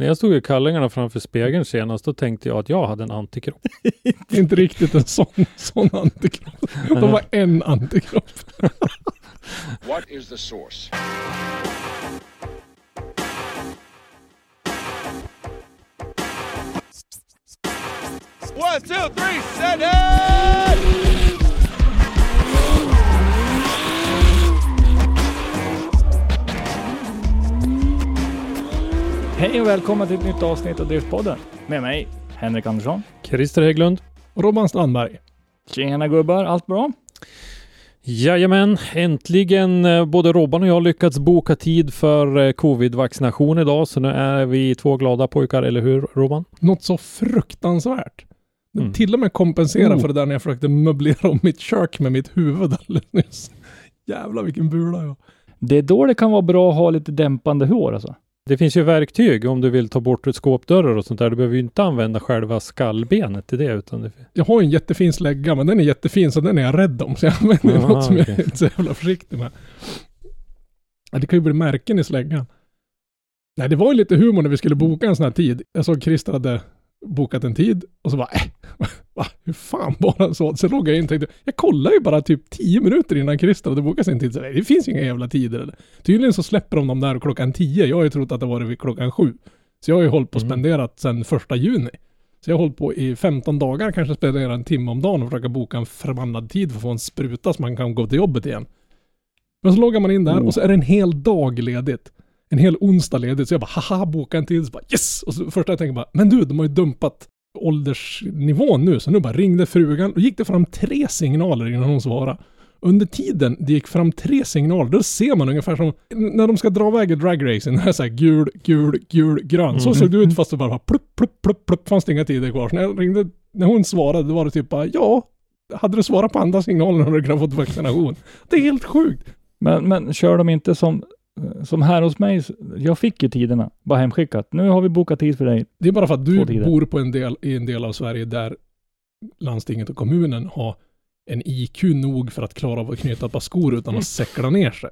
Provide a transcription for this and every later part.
När jag stod i kallingarna framför spegeln senast, då tänkte jag att jag hade en antikropp. Inte riktigt en sån, sån antikropp. De var en antikropp. What is the source? One, two, three, set it! Hej och välkomna till ett nytt avsnitt av Driftpodden. Med mig, Henrik Andersson. Christer Hägglund. Robban Strandberg. Tjena gubbar, allt bra? Jajamän, äntligen eh, både Robban och jag lyckats boka tid för eh, covid-vaccination idag, så nu är vi två glada pojkar, eller hur Robban? Något så fruktansvärt. Mm. till och med kompenserar Oh. för det där när jag försökte möblera om mitt kök med mitt huvud alldeles nyss. Jävlar vilken bula jag. Det är då det kan vara bra att ha lite dämpande hår alltså. Det finns ju verktyg om du vill ta bort skåpdörrar och sånt där. Du behöver ju inte använda själva skallbenet till det, utan det... Jag har en jättefin slägga, men den är jättefin så den är jag rädd om. Så jag använder Aha, något som jag okej. är inte så jävla försiktig med. Ja, det kan ju bli märken i släggan. Nej, det var ju lite humor när vi skulle boka en sån här tid. Jag såg Christer hade bokat en tid och så bara, äh, va, hur fan var den så? Så låg jag in och tänkte, jag kollar ju bara typ 10 minuter innan Christer hade bokat sin tid. Så nej, det finns ju inga jävla tider. Eller? Tydligen så släpper de dem där klockan 10. Jag har ju trott att det var vid klockan 7. Så jag har ju hållit på och Mm. spenderat sedan första juni. Så jag har hållit på i 15 dagar, kanske spenderar en timme om dagen och försöka boka en förbannad tid för att få en spruta så man kan gå till jobbet igen. Men så loggar man in där och så är det en hel dag ledigt. En hel onsdag ledigt. Så jag bara haha, boka en tid. Så bara yes! Och så första jag tänker bara, men du, de har ju dumpat åldersnivån nu. Så nu bara ringde frugan och gick det fram tre signaler innan hon svarade. Under tiden det gick fram tre signaler, då ser man ungefär som när de ska dra iväg i dragracing, det är så här gul, gul, gul, grön. Så såg det ut fast det bara var plupp, plupp, plupp, plupp, fanns det inga tider kvar. Så när jag ringde, när hon svarade, då var det typ bara ja, hade du svarat på andra signaler hade du kunnat fått vaccination. Det är helt sjukt. Men, men kör de inte som, som här hos mig? Jag fick ju tiderna, bara hemskickat. Nu har vi bokat tid för dig. Det är bara för att du bor på en del, i en del av Sverige där landstinget och kommunen har en IQ nog för att klara av att knyta ett par skor utan att säckla ner sig.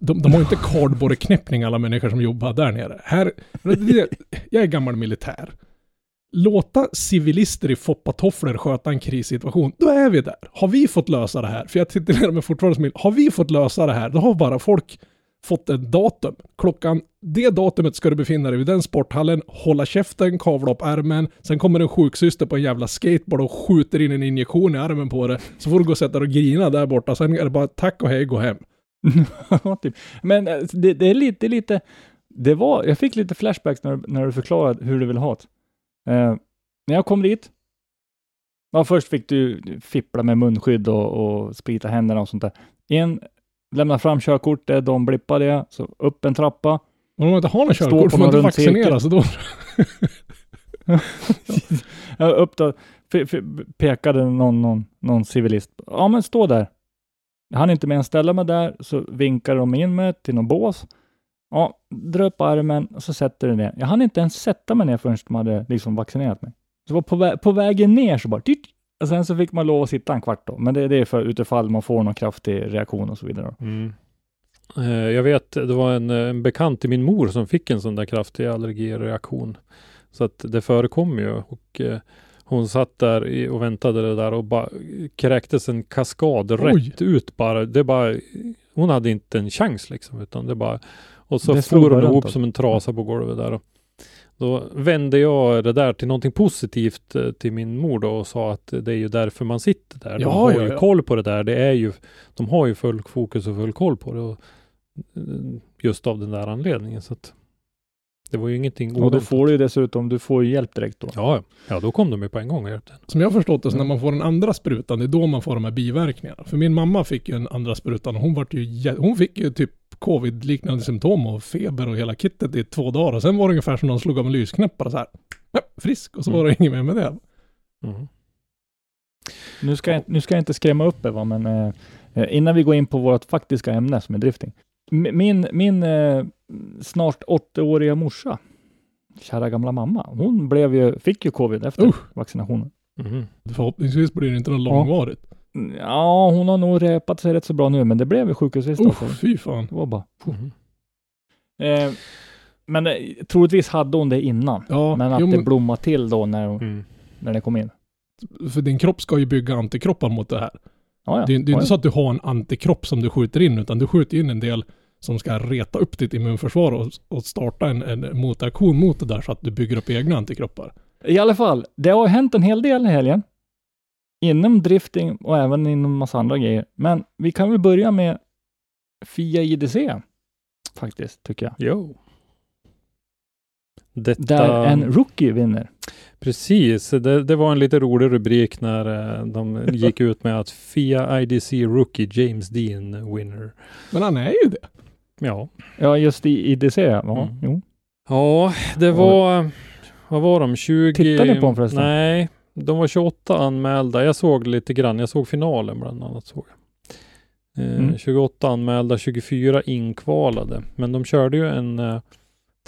De, de har inte kardborreknäppning alla människor som jobbar där nere. Här, det- jag är gammal militär. Låta civilister i foppatofflor sköta en krissituation, då är vi där. Har vi fått lösa det här? För jag titulerar mig fortfarande som Har vi fått lösa det här? Då har bara folk fått ett datum. Klockan, det datumet ska du befinna dig vid den sporthallen, hålla käften, kavla upp ärmen, sen kommer en sjuksyster på en jävla skateboard och skjuter in en injektion i armen på det. Så får du gå och sätta dig och grina där borta, sen är det bara tack och hej, gå hem. Ja, typ. Men eh, det, det är lite, lite, det var, jag fick lite flashbacks när, när du förklarade hur du vill ha det. Eh, när jag kom dit, ja, först fick du fippla med munskydd och, och sprita händerna och sånt där. En, lämna fram körkortet, de blippade jag, så upp en trappa. Om man inte har något körkort får man inte vaccinera, så då... Ja, upp då, pekade någon, någon, någon civilist. Ja, men stå där. Jag hann inte mer än ställa mig där, så vinkade de in mig till någon bås. Ja, dra upp armen och så sätter du ner. Jag hann inte ens sätta mig ner förrän de hade liksom vaccinerat mig. Så var på, vä- på vägen ner så bara tyt, och sen så fick man lov att sitta en kvart då. Men det, det är för utifall man får någon kraftig reaktion och så vidare. Mm. Eh, Jag vet, det var en, en bekant till min mor som fick en sån där kraftig allergireaktion. Så att det förekom ju och eh, hon satt där och väntade det där och bara kräktes en kaskad Oj. rätt ut bara. Det bara. Hon hade inte en chans liksom utan det bara och så Det for hon ihop alltså. som en trasa på golvet där. Och då vände jag det där till någonting positivt eh, till min mor då och sa att det är ju därför man sitter där. De Ja, har ja, ju ja. koll på det där. Det är ju, de har ju full fokus och full koll på det. Och eh, just av den där anledningen. Så att det var ju ingenting Och då oväntat. får du ju dessutom, du får ju hjälp direkt då. Ja, ja. då kom de ju på en gång och hjälpte. Som jag har förstått det, så när Mm. man får den andra sprutan, det är då man får de här biverkningarna. För min mamma fick ju en andra sprutan och hon vart ju, hon fick ju typ covid-liknande symptom och feber och hela kittet i två dagar. Och sen var det ungefär som någon slog av en lysknäppare så här. Ja, frisk. Och så var det inget mer med det. Mm. Nu ska, jag, nu ska jag inte skrämma upp er va, men eh, innan vi går in på vårt faktiska ämne som är drifting. Min, min eh, snart åttaåriga morsa, kära gamla mamma, hon blev ju, fick ju covid efter Usch. vaccinationen. Mhm. Förhoppningsvis blir det inte något långvarigt. Ja, hon har nog repat sig rätt så bra nu, men det blev ju sjukhusvistelse. Usch, fy fan. Det var bara... Mhm. Eh, men eh, troligtvis hade hon det innan. Ja, Men att jo, det men, blommade till då när, hon, Mm. när det kom in. för din kropp ska ju bygga antikroppar mot det här. Ja, ja. Det, är- det är Ja, inte så att du har en antikropp som du skjuter in, utan du skjuter in en del som ska reta upp ditt immunförsvar och, och starta en, en motaktion mot det där så att du bygger upp egna antikroppar. I alla fall, det har hänt en hel del i helgen. Inom drifting och även inom massa andra grejer. Men vi kan väl börja med FIA IDC. Faktiskt, tycker jag. Jo. Detta, Där en rookie vinner. Precis, det, det var en lite rolig rubrik när eh, de gick ut med att FIA IDC Rookie James Dean winner. Men han är ju det. Ja. Ja, just i IDC. Ja, Mm. jo. Ja, det var, vad var de, 20? Tittar ni på dem förresten? Nej, de var 28 anmälda. Jag såg lite grann, jag såg finalen bland annat. Såg jag. Eh, Mm. 28 anmälda, 24 inkvalade. Men de körde ju en eh,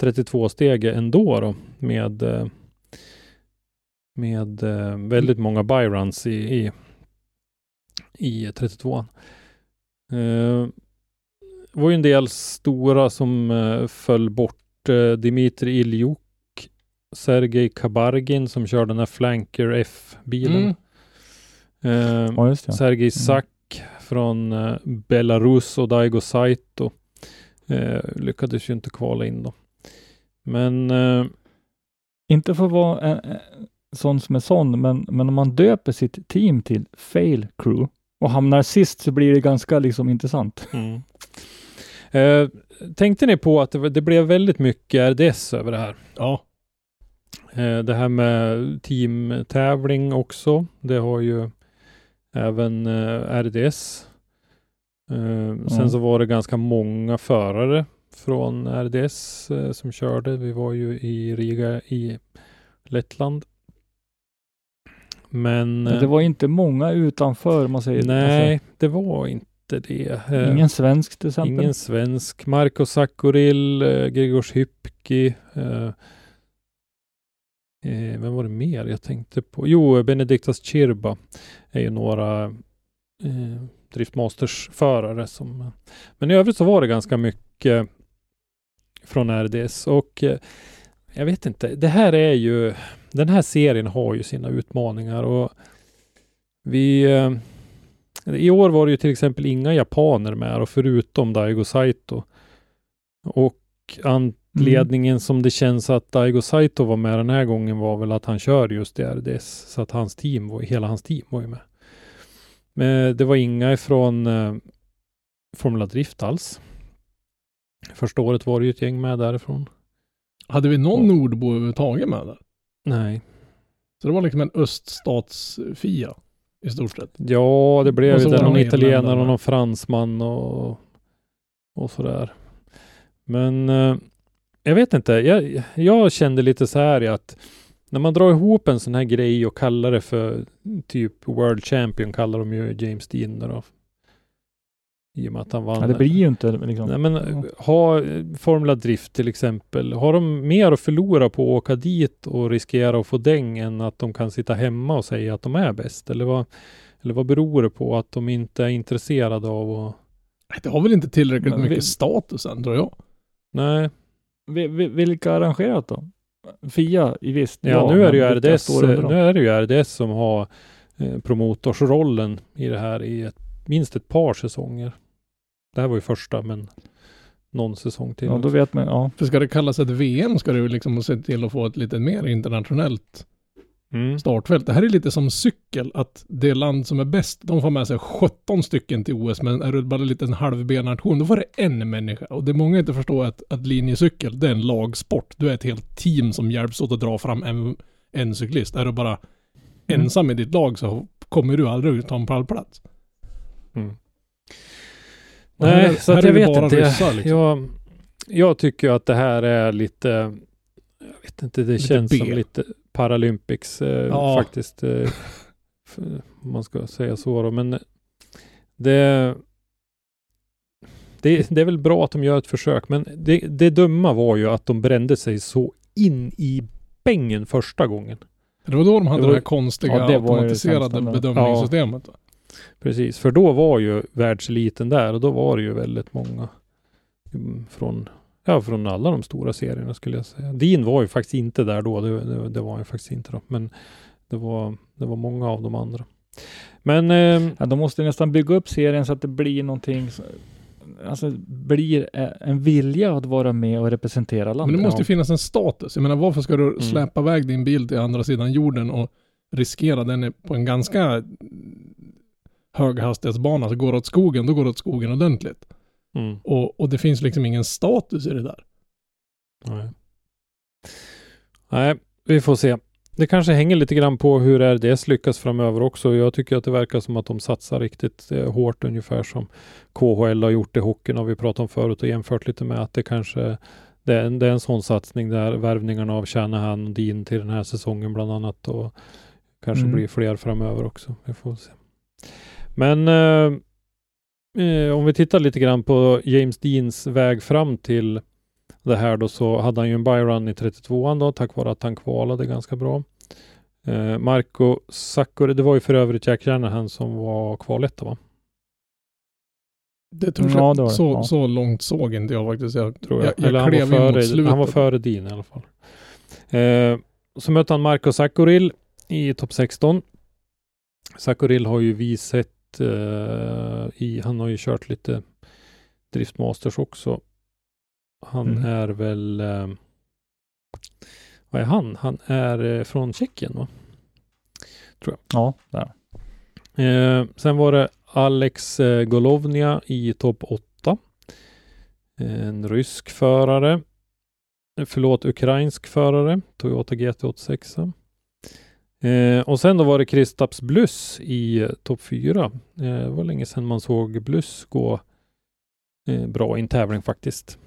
32-stege ändå då med eh, med eh, väldigt många byruns i, i, i 32an. Eh, det var ju en del stora som eh, föll bort. Dimitri Iljuk, Sergej Kabargin som körde den här Flanker F-bilen. Mm. Eh, Ja, just det. Sergej Sak från eh, Belarus och Daigo Saito eh, lyckades ju inte kvala in då. Men eh, Inte för att vara en, en sån som är sån, men, men om man döper sitt team till Fail Crew och hamnar sist så blir det ganska liksom intressant. Mm. Eh, tänkte ni på att det, det blev väldigt mycket RDS över det här? Ja. Eh, det här med teamtävling också. Det har ju även eh, RDS. Eh, Sen så var det ganska många förare från RDS som körde. Vi var ju i Riga i Lettland. Men eh, Det var inte många utanför, man säger nej, det var inte det. Alltså, ingen svensk till exempel. Ingen svensk. Marko Sakuril, Gregors Hypki. Eh, vem var det mer jag tänkte på? Jo, Benediktas Chirba är ju några eh, Driftmasters-förare som... Men i övrigt så var det ganska mycket från RDS och eh, jag vet inte, det här är ju... Den här serien har ju sina utmaningar och vi... Eh, i år var det ju till exempel inga japaner med och förutom Daigo Saito. Och anledningen som det känns att Daigo Saito var med den här gången var väl att han kör just i RDS. Så att hans team, var, hela hans team var ju med. Men det var inga ifrån eh, Formula Drift alls. Första året var det ju ett gäng med därifrån. Hade vi någon nordbo överhuvudtaget med där? Nej. Så det var liksom en öststats-Fia i stort sett. Ja, det blev Och ju det. Någon italienare och någon fransman och, och sådär. Men eh, jag vet inte. Jag, jag kände lite så här att när man drar ihop en sån här grej och kallar det för typ World Champion kallar de ju James Dean då. I och med att han vann. Ja, det blir ju inte liksom. Nej, men Ja. ha eh, Formula Drift till exempel. Har de mer att förlora på att åka dit och riskera att få däng än att de kan sitta hemma och säga att de är bäst? Eller vad, eller vad beror det på att de inte är intresserade av att... Det har väl inte tillräckligt Men mycket vi- status än tror jag. Nej, Vilka arrangerat då? Fia i visst. ja, nu är det ju RDS, nu är det ju RDS som har eh, promotorsrollen i det här i ett, minst ett par säsonger. Det här var ju första, men någon säsong till. Ja, då vet man. Ja. För ska det kallas ett VM ska ju liksom se till att få ett lite mer internationellt Mm. startfält. Det här är lite som cykel, att det land som är bäst, de får med sig 17 stycken till OS, men är du bara en liten halvben-nation, då får det en människa. Och det många inte förstår är att, att linjecykel, det är en lagsport. Du är ett helt team som hjälps åt att dra fram en, en cyklist. Är du bara Mm. ensam i ditt lag så kommer du aldrig ta en pallplats. Mm. Här Nej, är- så här att jag vet inte. ryssar, liksom. jag, jag tycker att det här är lite, jag vet inte, det Lite känns B. som lite Paralympics eh, Ja. faktiskt. Eh, för- om man ska säga så då. Men det, det, det är väl bra att de gör ett försök. Men det, det dumma var ju att de brände sig så in i bängen första gången. Det var då de hade Det det, var- här konstiga Ja, det det automatiserade då. bedömningssystemet. Precis, för då var ju världseliten där och då var det ju väldigt många mm, från, ja, från alla de stora serierna skulle jag säga. Din var ju faktiskt inte där då, det, det, det var han ju faktiskt inte då, men det var, det var många av de andra. Men eh, Ja, de måste nästan bygga upp serien så att det blir någonting, som- alltså blir eh, en vilja att vara med och representera landet. Men det måste ju finnas en status. Jag mener varför ska Mm. du släpa iväg din bil till andra sidan jorden och riskera den på en ganska höghastighetsbana så går det åt skogen, då går det åt skogen ordentligt. Mm, Och, och det finns liksom ingen status i det där. nej. nej, vi får se. Det kanske hänger lite grann på hur RDS lyckas framöver också. Jag tycker att det verkar som att de satsar riktigt eh, hårt ungefär som KHL har gjort i hockeyn har vi pratat om förut och jämfört lite med att det kanske det är, en, det är en sån satsning där värvningarna av Shanahan och Dean till den här säsongen bland annat och kanske Mm. blir fler framöver också. Vi får se. Men eh, eh, om vi tittar lite grann på James Deans väg fram till det här då så hade han ju en byrun i 32an då tack vare att han kvalade ganska bra. Eh, Marco Saccori, det var ju för övrigt Jack Shanahan som var kvaletta va? Det tror Ja, jag, det så, Ja. så långt såg inte jag faktiskt. Jag, Tror jag. jag, jag Eller han var, före, slutet. han var före Dean i alla fall. Eh, så mötte han Marco Saccorill i topp 16. Saccorill har ju visat eh, i, han har ju kört lite driftmasters också. Han Mm. är väl, eh, vad är han? Han är eh, från Tjeckien va? Ja, där. Eh, sen var det Alex eh, Golovnia i topp 8. En rysk förare. Eh, Förlåt, ukrainsk förare. Toyota GT86. Eh, och sen då var det Kristaps Bluss i eh, topp 4. Eh, det var länge sedan man såg Bluss gå eh, bra i en tävling faktiskt.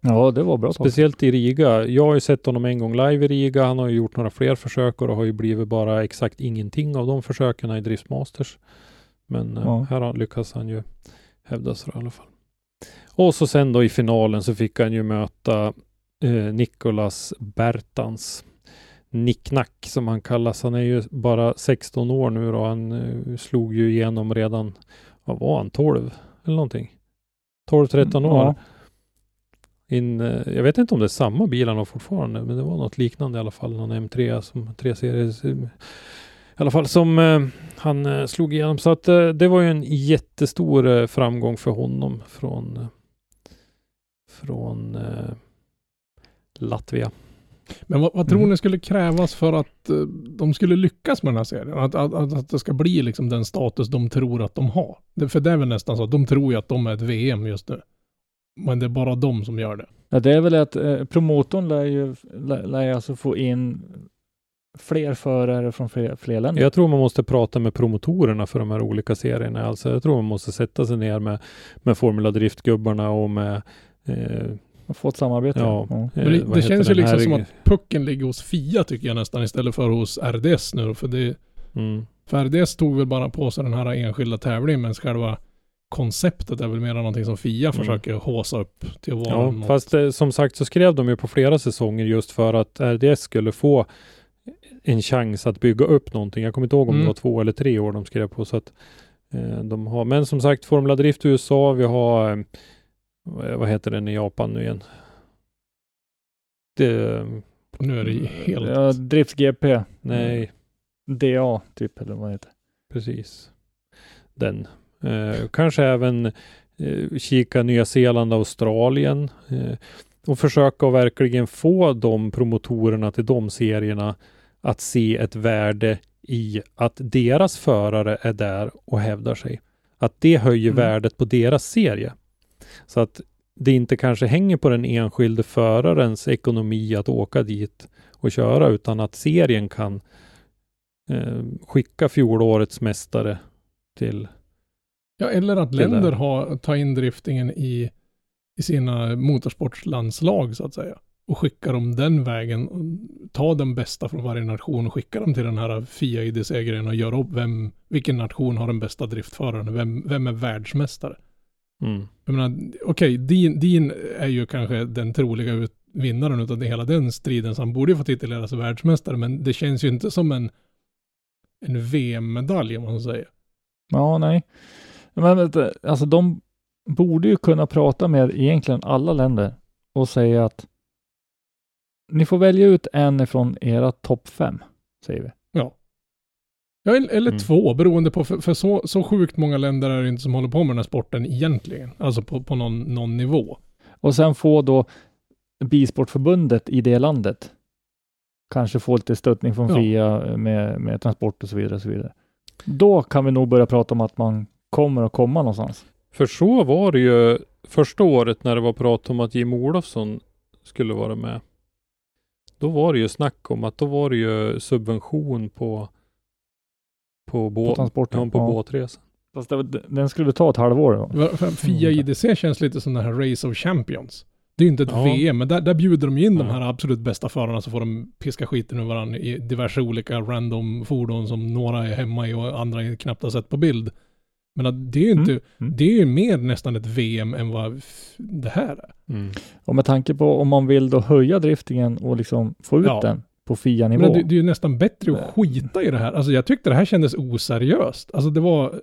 ja, det var bra. Speciellt i Riga. Jag har ju sett honom en gång live i Riga. Han har ju gjort några fler försök och det har ju blivit bara exakt ingenting av de försöken i Driftmasters. Men eh, Ja. här lyckas han ju hävda sig i alla fall. Och så sen då i finalen så fick han ju möta eh, Nicolas Bertans. Nicknack som han kallas. Han är ju bara 16 år nu och han eh, slog ju igenom redan, vad var han, 12 eller någonting? 12-13 år. Ja. In, eh, jag vet inte om det är samma bil han har fortfarande, men det var något liknande i alla fall. Någon M3 som 3-series i alla fall som eh, han eh, slog igenom. Så att eh, det var ju en jättestor eh, framgång för honom från eh, från eh, Latvia. Men vad, vad tror Mm. ni skulle krävas för att eh, de skulle lyckas med den här serien? Att, att, att, att det ska bli liksom den status de tror att de har. Det, för det är väl nästan så att de tror ju att de är ett VM just nu. Men det är bara de som gör det. Ja, det är väl att eh, promotorn lär ju, lär, lär alltså få in fler förare från fler, fler länder. Jag tror man måste prata med promotorerna för de här olika serierna. Alltså jag tror man måste sätta sig ner med, med Formula Drift-gubbarna och med eh, Och få ett samarbete. Ja. Ja. eh, Men det, det känns ju liksom här- som att pucken ligger hos Fia tycker jag nästan istället för hos RDS nu. För, det, Mm. för RDS tog väl bara på sig den här enskilda tävlingen men själva konceptet är väl mer någonting som Fia försöker håsa upp till att vara Ja, något. fast eh, som sagt så skrev de ju på flera säsonger just för att RDS skulle få en chans att bygga upp någonting. Jag kommer inte ihåg om Mm. det var två eller tre år de skrev på så att eh, de har, men som sagt Formula Drift i USA, vi har eh, vad vad heter den i Japan nu igen? Det, Nu är det ju helt... Ja, Drift GP. nej, DA typ, eller vad heter precis. Den. Eh, kanske även eh, kika Nya Zeeland, Australien eh, och försöka verkligen få de promotorerna till de serierna att se ett värde i att deras förare är där och hävdar sig. Att det höjer Mm. värdet på deras serie. Så att det inte kanske hänger på den enskilde förarens ekonomi att åka dit och köra, utan att serien kan eh, skicka fjolårets mästare till Ja, eller att länder har, tar in driftingen i, i sina motorsportslandslag så att säga. Och skickar dem den vägen. Och ta den bästa från varje nation och skicka dem till den här FIA IDC-grejen och göra upp vem, vilken nation har den bästa driftföraren. Vem, vem är världsmästare? Mm. Jag menar, okej, din, din är ju kanske den troliga ut, vinnaren utav det, hela den striden, så han borde ju få tituleras världsmästare, men det känns ju inte som en, en VM-medalj om man säger. Ja, nej. Men alltså de borde ju kunna prata med egentligen alla länder och säga att ni får välja ut en ifrån era topp fem, säger vi. Ja, eller, Mm. två, beroende på, för, för så, så sjukt många länder är det inte som håller på med den här sporten egentligen. Alltså på, på någon, någon nivå. Och sen få då Bilsportförbundet i det landet kanske få lite stöttning från Ja. FIA med, med transport och så vidare. Och så vidare. Då kan vi nog börja prata om att man kommer att komma någonstans. För så var det ju första året när det var prat om att Jim Olofsson skulle vara med. Då var det ju snack om att då var det ju subvention på på, På bå- transporten. ja, på Ja. båtresan. Fast det, den skulle ta ett halvår. FIA Mm. IDC känns lite som den här Race of Champions. Det är ju inte ett Ja. VM, men där, där bjuder de ju in de Ja. här absolut bästa förarna så får de piska skiten ur varandra i diverse olika random fordon som några är hemma i och andra knappt har sett på bild. Men det är ju inte, Mm. Mm. det är ju mer nästan ett VM än vad det här är. Mm. Och med tanke på om man vill då höja driftingen och liksom få ut Ja. den på FIA-nivå. Men det, det är ju nästan bättre att skita i det här. Alltså jag tyckte det här kändes oseriöst. Alltså det var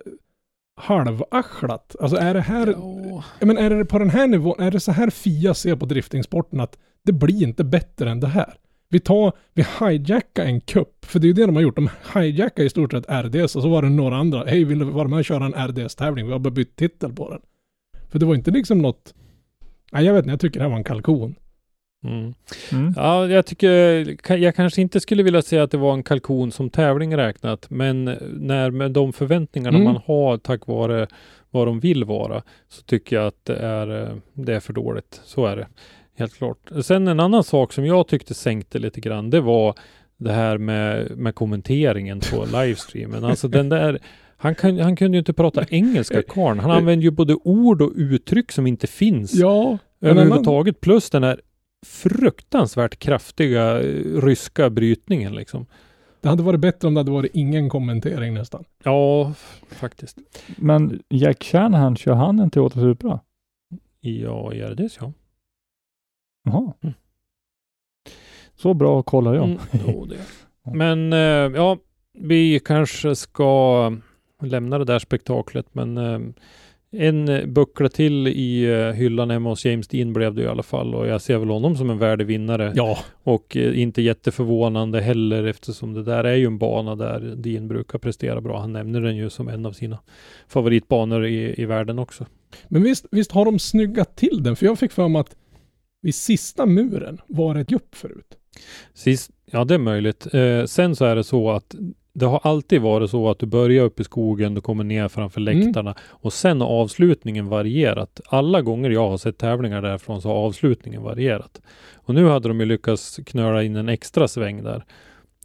halvarslat. Alltså är det här, Ja. Men är det på den här nivån, är det så här Fia ser på driftingsporten att det blir inte bättre än det här? Vi tar, vi hijackar en kupp, för det är ju det de har gjort. De hijackar i stort sett RDS och så var det några andra. Hej, vill du vara med och köra en RDS-tävling? Vi har bara bytt titel på den. För det var inte liksom något... Nej, jag vet inte, jag tycker det här var en kalkon. Mm. Mm. Ja, jag tycker, jag kanske inte skulle vilja säga att det var en kalkon som tävling räknat, men när med de förväntningarna Mm. man har tack vare vad de vill vara, så tycker jag att det är, eh, det är för dåligt. Så är det. Helt klart. Sen en annan sak som jag tyckte sänkte lite grann, det var det här med, med kommenteringen på livestreamen. Alltså den där, han, kan, han kunde ju inte prata engelska karln. Han använde ju både ord och uttryck som inte finns Ja, överhuvudtaget. Plus den här fruktansvärt kraftiga eh, ryska brytningen liksom. det hade varit bättre om det hade varit ingen kommentering nästan. Ja, faktiskt. Men Jack Shanahan, kör han en Toyota Supra? Ja, IRDs ja. Jaha. Mm. Så bra kollar jag. Mm, jo, det. Men eh, ja, vi kanske ska lämna det där spektaklet, men eh, en eh, buckla till i eh, hyllan hemma hos James Dean blev det i alla fall och jag ser väl honom som en värdig vinnare. Ja, Och eh, inte jätteförvånande heller eftersom det där är ju en bana där Dean brukar prestera bra. Han nämner den ju som en av sina favoritbanor i, i världen också. men visst, visst har de snyggat till den? För jag fick för mig att vid sista muren var det ett gupp förut. Sist, ja, det är möjligt. Eh, sen så är det så att det har alltid varit så att du börjar upp i skogen, du kommer ner framför Mm. läktarna och sen har avslutningen varierat. Alla gånger jag har sett tävlingar därifrån så har avslutningen varierat. Och nu hade de ju lyckats knöla in en extra sväng där.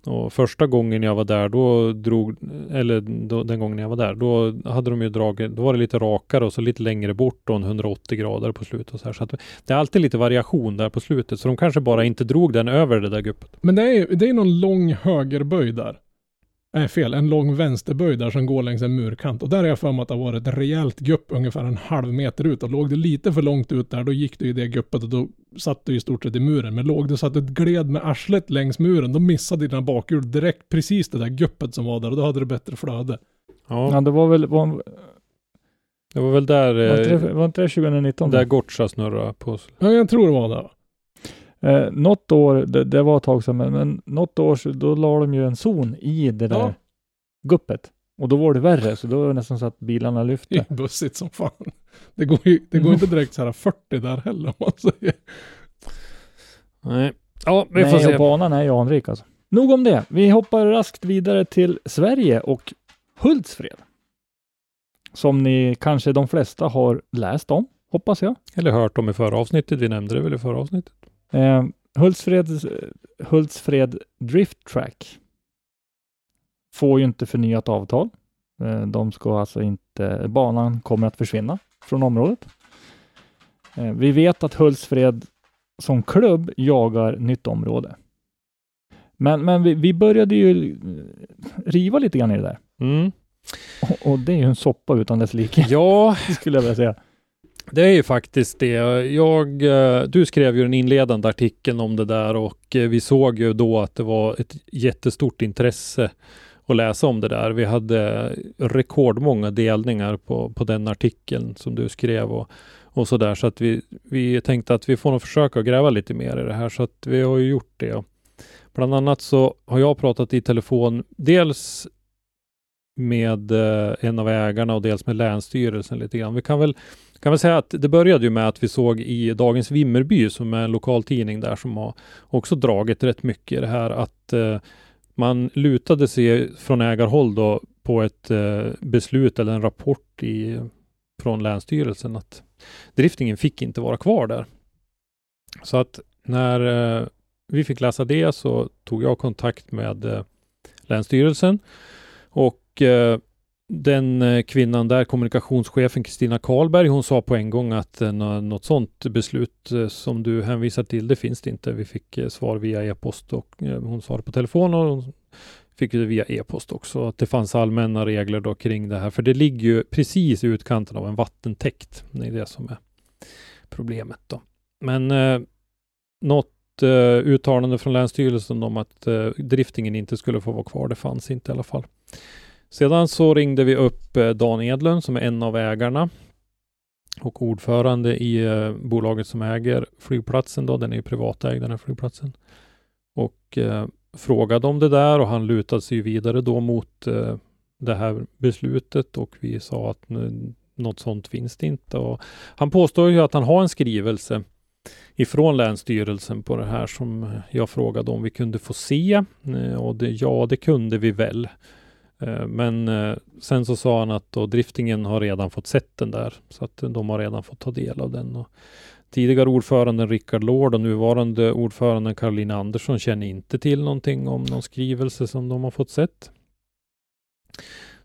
Och första gången jag var där, då drog, eller då, den gången jag var där, då hade de ju dragit, då var det lite rakare och så lite längre bort och en 180 grader på slutet och så här. Så att det är alltid lite variation där på slutet, så de kanske bara inte drog den över det där guppet. Men det är, det är någon lång högerböj där. Nej, fel. En lång vänsterböj där som går längs en murkant. Och där har jag för mig att det har varit ett rejält gupp ungefär en halv meter ut. Och låg det lite för långt ut där, då gick du i det guppet och då satt du i stort sett i muren. Men låg du så att du gled med arslet längs muren, då missade dina bakhjul direkt precis det där guppet som var där. Och då hade du bättre flöde. Ja, Ja, det var väl, var, det var väl där, var, inte eh, det, var inte det 2019? där Gotcha snurrade på. Ja, jag tror det var det. Eh, något år, det, det var ett tag sedan, men, men något år så då la de ju en zon i det där Ja. guppet. Och då var det värre, så då var det nästan så att bilarna Det lyfte. är bussigt som fan. Det går ju det går inte direkt så här 40 där heller om man säger. Nej. Ja, vi får Nej, se. och banan är ju anrik alltså. Nog om det. Vi hoppar raskt vidare till Sverige och Hultsfred. Som ni kanske de flesta har läst om, hoppas jag. Eller hört om i förra avsnittet. Vi nämnde det väl i förra avsnittet. Eh, Hultsfred, Hultsfred Drift Track får ju inte förnyat avtal. Eh, de ska alltså inte, banan kommer att försvinna från området. Eh, vi vet att Hultsfred som klubb jagar nytt område. Men, men vi, vi började ju riva lite grann i det där. Mm. Och, och det är ju en soppa utan dess like, Ja, skulle jag vilja säga det är ju faktiskt det. Jag, eh, du skrev ju den inledande artikeln om det där och eh, vi såg ju då att det var ett jättestort intresse att läsa om det där. Vi hade rekordmånga delningar på, på den artikeln som du skrev och, och så där. Så att vi, vi tänkte att vi får nog försöka gräva lite mer i det här. Så att vi har ju gjort det. Bland annat så har jag pratat i telefon dels med eh, en av ägarna och dels med Länsstyrelsen lite grann. Vi kan väl, kan väl säga att det började ju med att vi såg i Dagens Vimmerby som är en lokaltidning där som har också dragit rätt mycket i det här att eh, man lutade sig från ägarhåll då på ett eh, beslut eller en rapport i, från Länsstyrelsen att driftingen fick inte vara kvar där. Så att när eh, vi fick läsa det så tog jag kontakt med eh, Länsstyrelsen och eh, den eh, kvinnan där, kommunikationschefen Kristina Karlberg, hon sa på en gång att eh, något sådant beslut eh, som du hänvisar till, det finns det inte. Vi fick svar via e-post och hon svarade på telefon och hon fick det via e-post också. Att det fanns allmänna regler då kring det här, för det ligger ju precis i utkanten av en vattentäkt. Det är det som är problemet då. Men eh, något eh, uttalande från Länsstyrelsen om att eh, driftingen inte skulle få vara kvar, det fanns inte i alla fall. Sedan så ringde vi upp eh, Dan Edlund som är en av ägarna och ordförande i eh, bolaget som äger flygplatsen då, den är ju privatägd den här flygplatsen. Och eh, frågade om det där och han lutade sig ju vidare då mot eh, det här beslutet och vi sa att nu, något sånt finns det inte. Och han påstår ju att han har en skrivelse ifrån Länsstyrelsen på det här som jag frågade om vi kunde få se. Eh, och det, ja, det kunde vi väl. Eh, men eh, sen så sa han att då driftingen har redan fått sett den där, så att de har redan fått ta del av den. Och tidigare ordföranden Rickard Lord och nuvarande ordföranden Karolina Andersson känner inte till någonting om någon skrivelse som de har fått sett.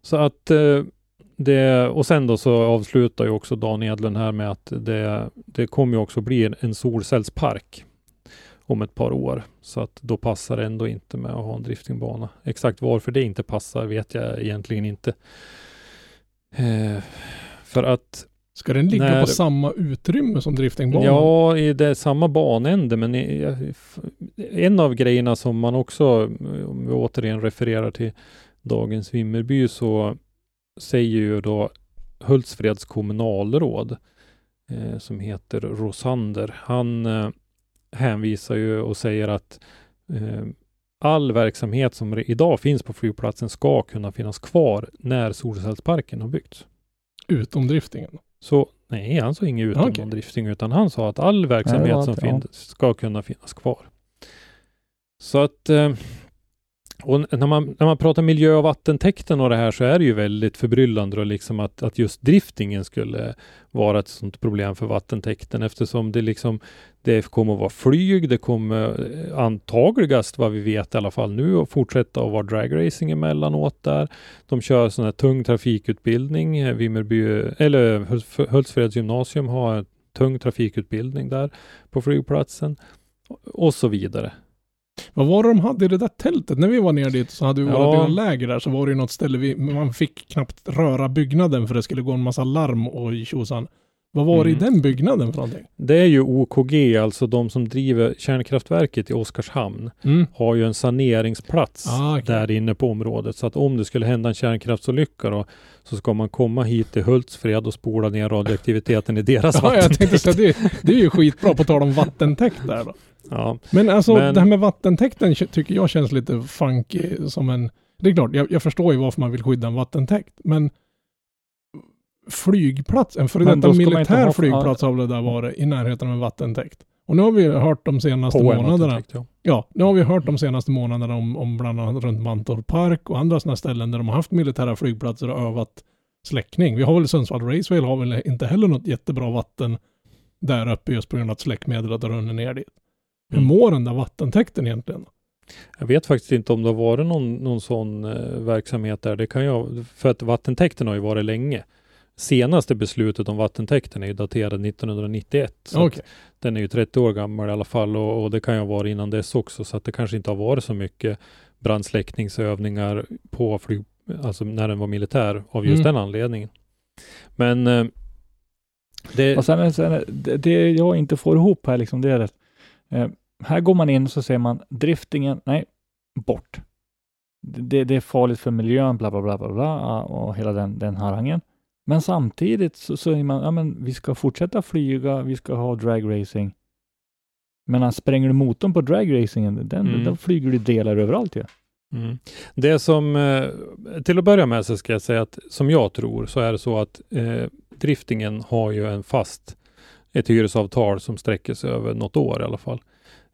Så att eh, det, och sen då så avslutar ju också Dan Edlund här med att det, det kommer ju också bli en solcellspark om ett par år. Så att då passar det ändå inte med att ha en driftingbana. Exakt varför det inte passar vet jag egentligen inte. Eh, för att Ska den ligga När- på samma utrymme som driftingbanan? Ja, i det samma banände, men i, en av grejerna som man också, om vi återigen refererar till dagens Vimmerby, så säger ju då Hultsfreds kommunalråd, eh, som heter Rosander, han eh, hänvisar ju och säger att eh, all verksamhet som idag finns på flygplatsen ska kunna finnas kvar när solcellsparken har byggts. Utom driftingen? Så nej, han sa inget utom Okej. någon drifting, utan han sa att all verksamhet Ja, som ja. finns ska kunna finnas kvar. Så att eh, och när man, när man pratar miljö och vattentäkten och det här så är det ju väldigt förbryllande och liksom att, att just driftingen skulle vara ett sådant problem för vattentäkten eftersom det liksom det kommer att vara flyg, det kommer eh, antagligast vad vi vet i alla fall nu att fortsätta att vara dragracing emellanåt där. De kör sån här tung trafikutbildning. Vimmerby, eller Hultsfreds gymnasium har en tung trafikutbildning där på flygplatsen och så vidare. Vad var det de hade i det där tältet? När vi var ner dit så hade vi våra ja. läger där så var det ju något ställe vi, man fick knappt röra byggnaden för det skulle gå en massa larm och tjosan. Vad var det Mm. i den byggnaden för någonting? Det är ju OKG, alltså de som driver kärnkraftverket i Oskarshamn, Mm. har ju en saneringsplats Ah, okej. där inne på området. Så att om det skulle hända en kärnkraftsolycka då, så ska man komma hit till Hultsfred och spola ner radioaktiviteten i deras Ja, jag tänkte vattentäkt. det, det är ju skitbra på tal om vattentäkt där då. Ja, Men alltså Men- det här med vattentäkten tycker jag känns lite funky som en... Det är klart, jag, jag förstår ju varför man vill skydda en vattentäkt, men flygplats, en före detta militär ha- flygplats har väl det där varit i närheten av en vattentäkt. Och nu har vi hört de senaste På månaderna. ja. Ja, nu har vi hört de senaste månaderna om, om bland annat runt Mantorp Park och andra sådana ställen där de har haft militära flygplatser och övat släckning. Vi har väl Sundsvall Raceway har väl inte heller något jättebra vatten där uppe just på grund av att släckmedlet har runnit ner dit. Hur Mm. mår den där vattentäkten egentligen? Jag vet faktiskt inte om det har varit någon, någon sån eh, verksamhet där. Det kan jag, för att vattentäkten har ju varit länge. Senaste beslutet om vattentäkten är ju daterad 1991. Så att den är ju 30 år gammal i alla fall och, och det kan ju ha varit innan dess också. Så att det kanske inte har varit så mycket brandsläckningsövningar på flyg, alltså när den var militär av just Mm. den anledningen. Men eh, det, Och sen, sen, det, det jag inte får ihop här liksom, det är att eh, här går man in och så säger man driftingen, nej, bort. Det, det är farligt för miljön, bla bla bla bla, bla och hela den, den harangen. Men samtidigt så säger man, ja men vi ska fortsätta flyga, vi ska ha dragracing. Men han spränger du motorn på dragracingen, den, Mm. då flyger du delar överallt ju. Mm. Det som, eh, till att börja med så ska jag säga att som jag tror så är det så att eh, driftingen har ju en fast, ett hyresavtal som sträcker sig över något år i alla fall.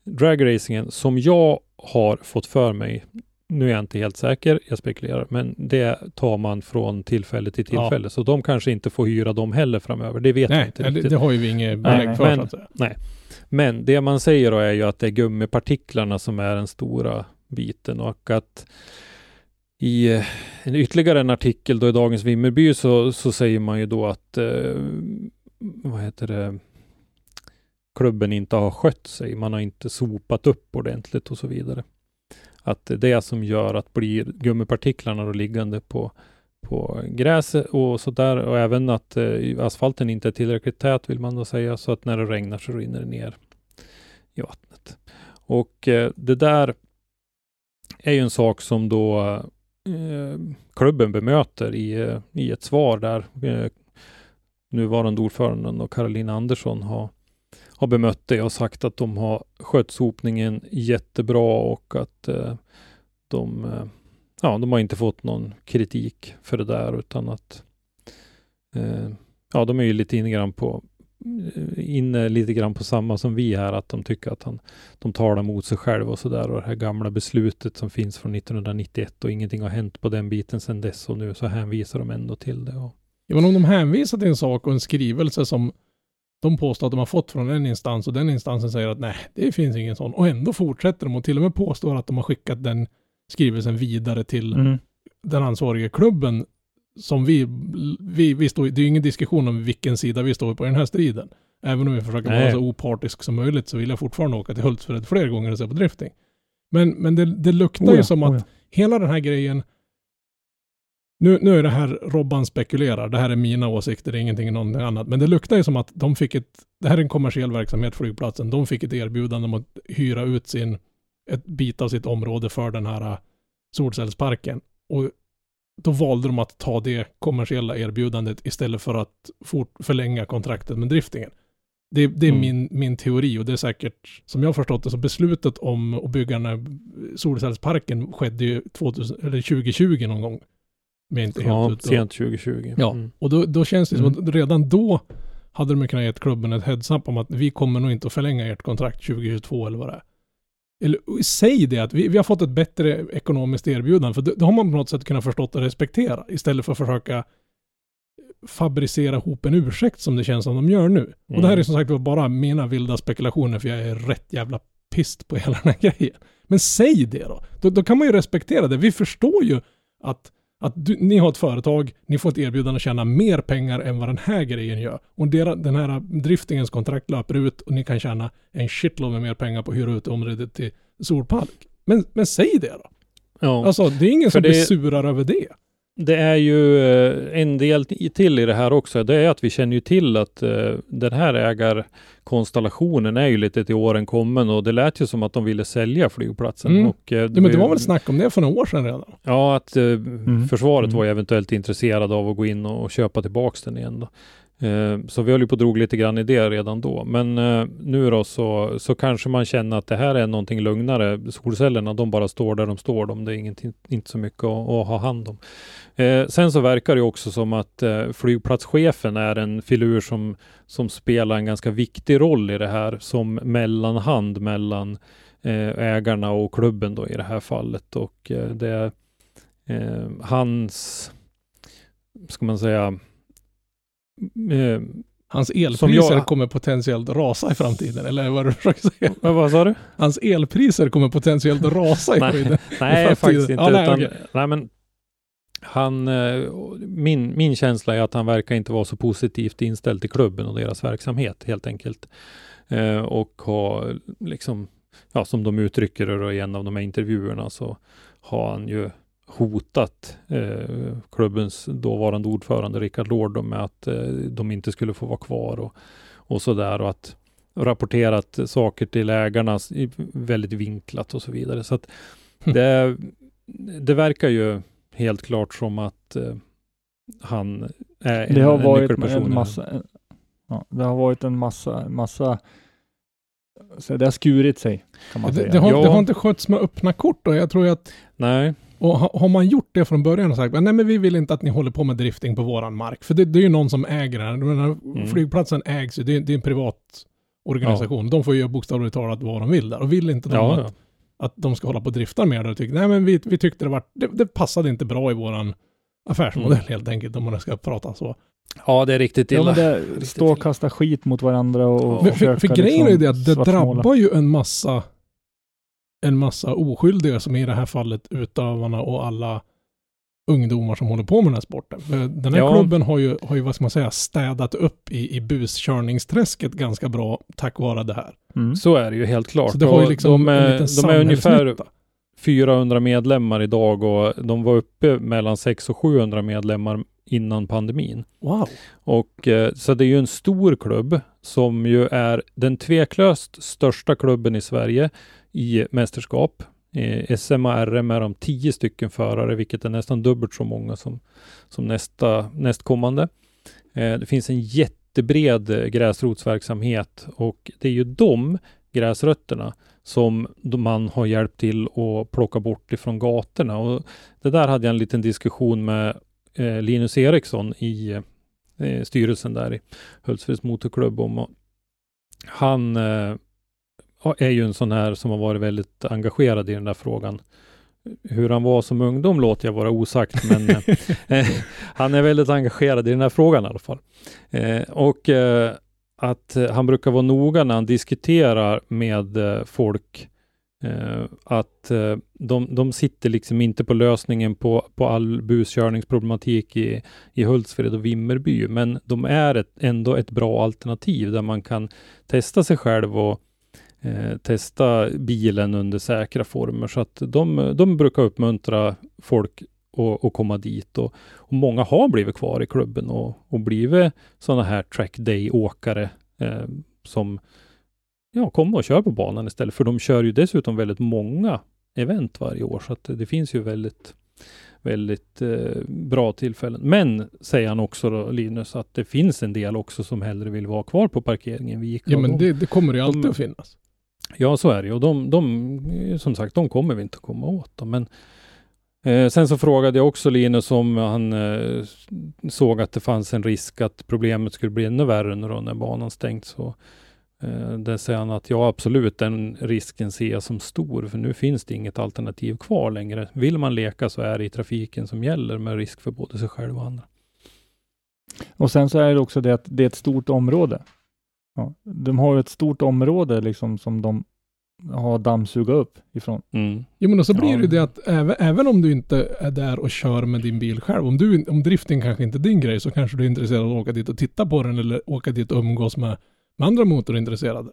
Dragracingen som jag har fått för mig, nu är jag inte helt säker, jag spekulerar, men det tar man från tillfälle till Ja. tillfälle. Så de kanske inte får hyra dem heller framöver. Det vet jag Nej, inte det, riktigt. det har ju vi inget Nej, belägg för men- säga. Men det man säger då är ju att det är gummipartiklarna som är den stora biten och att i eh, en ytterligare en artikel då i Dagens Vimmerby så, så säger man ju då att eh, vad heter det klubben inte har skött sig. Man har inte sopat upp ordentligt och så vidare. Att det är det som gör att blir gummipartiklarna då liggande på på gräset och sådär och även att eh, asfalten inte är tillräckligt tät vill man då säga så att när det regnar så rinner det ner i vattnet. Och eh, det där är ju en sak som då eh, klubben bemöter i, eh, i ett svar där eh, nuvarande ordföranden och Karolina Andersson har, har bemött det och sagt att de har skött sopningen jättebra och att eh, de eh, ja, de har inte fått någon kritik för det där utan att eh, ja, de är ju lite inne grann på eh, inne lite grann på samma som vi här, att de tycker att han, de talar mot sig själv och sådär och det här gamla beslutet som finns från 1991 och ingenting har hänt på den biten sedan dess och nu så hänvisar de ändå till det. Och, Ja, men om de hänvisar till en sak och en skrivelse som de påstår att de har fått från en instans och den instansen säger att nej, det finns ingen sån. Och ändå fortsätter de och till och med påstår att de har skickat den skrivelsen vidare till Mm. den ansvariga klubben som vi, vi, vi står, det är ju ingen diskussion om vilken sida vi står på i den här striden. Även om vi försöker vara Nej. så opartisk som möjligt så vill jag fortfarande åka till Hultsfred fler gånger och se på drifting. Men, men det, det luktar Oh ju ja, som oh att ja. hela den här grejen nu, nu är det här Robban spekulerar, det här är mina åsikter, det är ingenting någonting annat. Men det luktar ju som att de fick ett, det här är en kommersiell verksamhet, flygplatsen, de fick ett erbjudande om att hyra ut sin, ett bit av sitt område för den här äh, solcellsparken. Och då valde de att ta det kommersiella erbjudandet istället för att fort, förlänga kontraktet med driftingen. Det, det är Mm. min, min teori och det är säkert, som jag har förstått det, så beslutet om att bygga den här solcellsparken skedde ju 2000, eller 2020 någon gång. Men är inte helt ja, ute. sent 2020. Ja, Mm. och då, då känns det som Mm. att redan då hade de kunnat ge klubben ett heads-up om att vi kommer nog inte att förlänga ert kontrakt 2022 eller vad det är. Eller säg det att vi, vi har fått ett bättre ekonomiskt erbjudande, för då, då har man på något sätt kunnat förstått och respektera istället för att försöka fabricera ihop en ursäkt som det känns som de gör nu. Och det här är Mm. som sagt bara mina vilda spekulationer för jag är rätt jävla pist på hela den här grejen. Men säg det då. Då, då kan man ju respektera det. Vi förstår ju att, att du, ni har ett företag, ni får ett erbjudande att tjäna mer pengar än vad den här grejen gör. Och dera, den här driftingens kontrakt löper ut och ni kan tjäna en shitload med mer pengar på att hyra ut området till solpark. Men, men säg det då. Ja. Alltså det är ingen som det- blir surar över det. Det är ju eh, en del i- till i det här också. Det är att vi känner ju till att eh, den här ägarkonstellationen är ju lite till åren kommen och det lät ju som att de ville sälja flygplatsen. Mm. Och, eh, Ja, men det var väl snack om det för några år sedan redan. Ja, att eh, försvaret Mm. var eventuellt intresserade av att gå in och, köpa tillbaks den igen då. Så vi höll ju på och drog lite grann i det redan då. Men nu då så, så kanske man känner att det här är någonting lugnare. Solcellerna, de bara står där de står. De, det är ingenting, inte så mycket att, att ha hand om. Eh, sen så verkar det också som att eh, flygplatschefen är en filur som, som spelar en ganska viktig roll i det här som mellanhand mellan eh, ägarna och klubben då i det här fallet. Och eh, det är eh, hans, ska man säga, Hans elpriser jag- kommer potentiellt rasa i framtiden, eller vad du försöker säga? vad, vad sa du? Hans elpriser kommer potentiellt rasa i Nej. Nej, framtiden. faktiskt inte. Ja, nej, utan, okej. nej, men han, eh, min, min känsla är att han verkar inte vara så positivt inställd till klubben och deras verksamhet helt enkelt. Eh, och har liksom, ja som de uttrycker det i en av de här intervjuerna så har han ju hotat eh, klubbens dåvarande ordförande Rickard Lord med att eh, de inte skulle få vara kvar och, och sådär och att rapporterat saker till ägarna väldigt vinklat och så vidare. Så att Hm. det, det verkar ju helt klart som att eh, han är en, Det har en varit nyckelperson. en det. massa, ja, det har varit en massa, massa, så det har skurit sig kan man Det, säga. det, har, Ja. det har inte skötts med öppna kort och jag tror att Nej, och ha- har man gjort det från början och sagt nej men vi vill inte att ni håller på med drifting på våran mark. För det, det är ju någon som äger den. Mm. Flygplatsen ägs ju, det, är- det är en privat organisation. De får ju bokstavligt talat vad de vill där. Och vill inte de ja, att, ja. Att de ska hålla på och drifta mer och tycker nej men vi, vi tyckte det var, det, det passade inte bra i våran affärsmodell Mm. helt enkelt om man ska prata så. ja, det är riktigt Ja, illa. det, Riktigt stå och kasta skit mot varandra och Ja. och Men för, för grejen är ju liksom det att det svartmåla. drabbar ju en massa en massa oskyldiga som i det här fallet utövarna och alla ungdomar som håller på med den här sporten. För Den här Ja. klubben har ju, har ju, vad ska man säga, städat upp i, i buskörningsträsket ganska bra tack vare det här. Mm. Så är det ju helt klart. Så det har ju liksom de, en är, de är ungefär samhällsnytta. 400 medlemmar idag och de var uppe mellan 600 och 700 medlemmar innan pandemin. Wow. Och eh, så det är ju en stor klubb som ju är den tveklöst största klubben i Sverige i mästerskap. Eh, SM och RM är de 10 stycken förare, vilket är nästan dubbelt så många som, som nästa, nästkommande. Eh, det finns en jättebred eh, gräsrotsverksamhet och det är ju de gräsrötterna som man har hjälpt till att plocka bort ifrån gatorna. Och det där hade jag en liten diskussion med eh, Linus Eriksson i eh, styrelsen där i Hultsfreds motorklubb om. Och han eh, är ju en sån här som har varit väldigt engagerad i den där frågan. Hur han var som ungdom låter jag vara osagt, men eh, han är väldigt engagerad i den här frågan i alla fall. Eh, och eh, att eh, han brukar vara noga när han diskuterar med eh, folk eh, att eh, de, de sitter liksom inte på lösningen på, på all buskörningsproblematik i, i Hultsfred och Vimmerby, men de är ett, ändå ett bra alternativ där man kan testa sig själv och eh, testa bilen under säkra former. Så att de, de brukar uppmuntra folk att, att komma dit och, och många har blivit kvar i klubben och, och blivit sådana här track day-åkare eh, som ja, kommer och kör på banan istället. För de kör ju dessutom väldigt många event varje år, så att det finns ju väldigt väldigt eh, bra tillfällen. Men, säger han också då, Linus, att det finns en del också som hellre vill vara kvar på parkeringen vid Ica. Ja Och men de- det, det kommer ju alltid de- att finnas. Ja, så är det. Och de, de, som sagt, de kommer vi inte att komma åt. Då. Men eh, sen så frågade jag också Linus om han eh, såg att det fanns en risk att problemet skulle bli ännu värre nu då när banan stängt. Så eh, där säger han att ja, absolut, den risken ser jag som stor. För nu finns det inget alternativ kvar längre. Vill man leka så är det i trafiken som gäller med risk för både sig själv och andra. Och sen så är det också det att det är ett stort område. Ja, de har ju ett stort område liksom som de har dammsuga upp ifrån. Mm. Jo men och så blir Ja. det ju det att även, även om du inte är där och kör med din bil själv, om, du, om drifting kanske inte är din grej så kanske du är intresserad av att åka dit och titta på den eller åka dit och umgås med, med andra motorintresserade.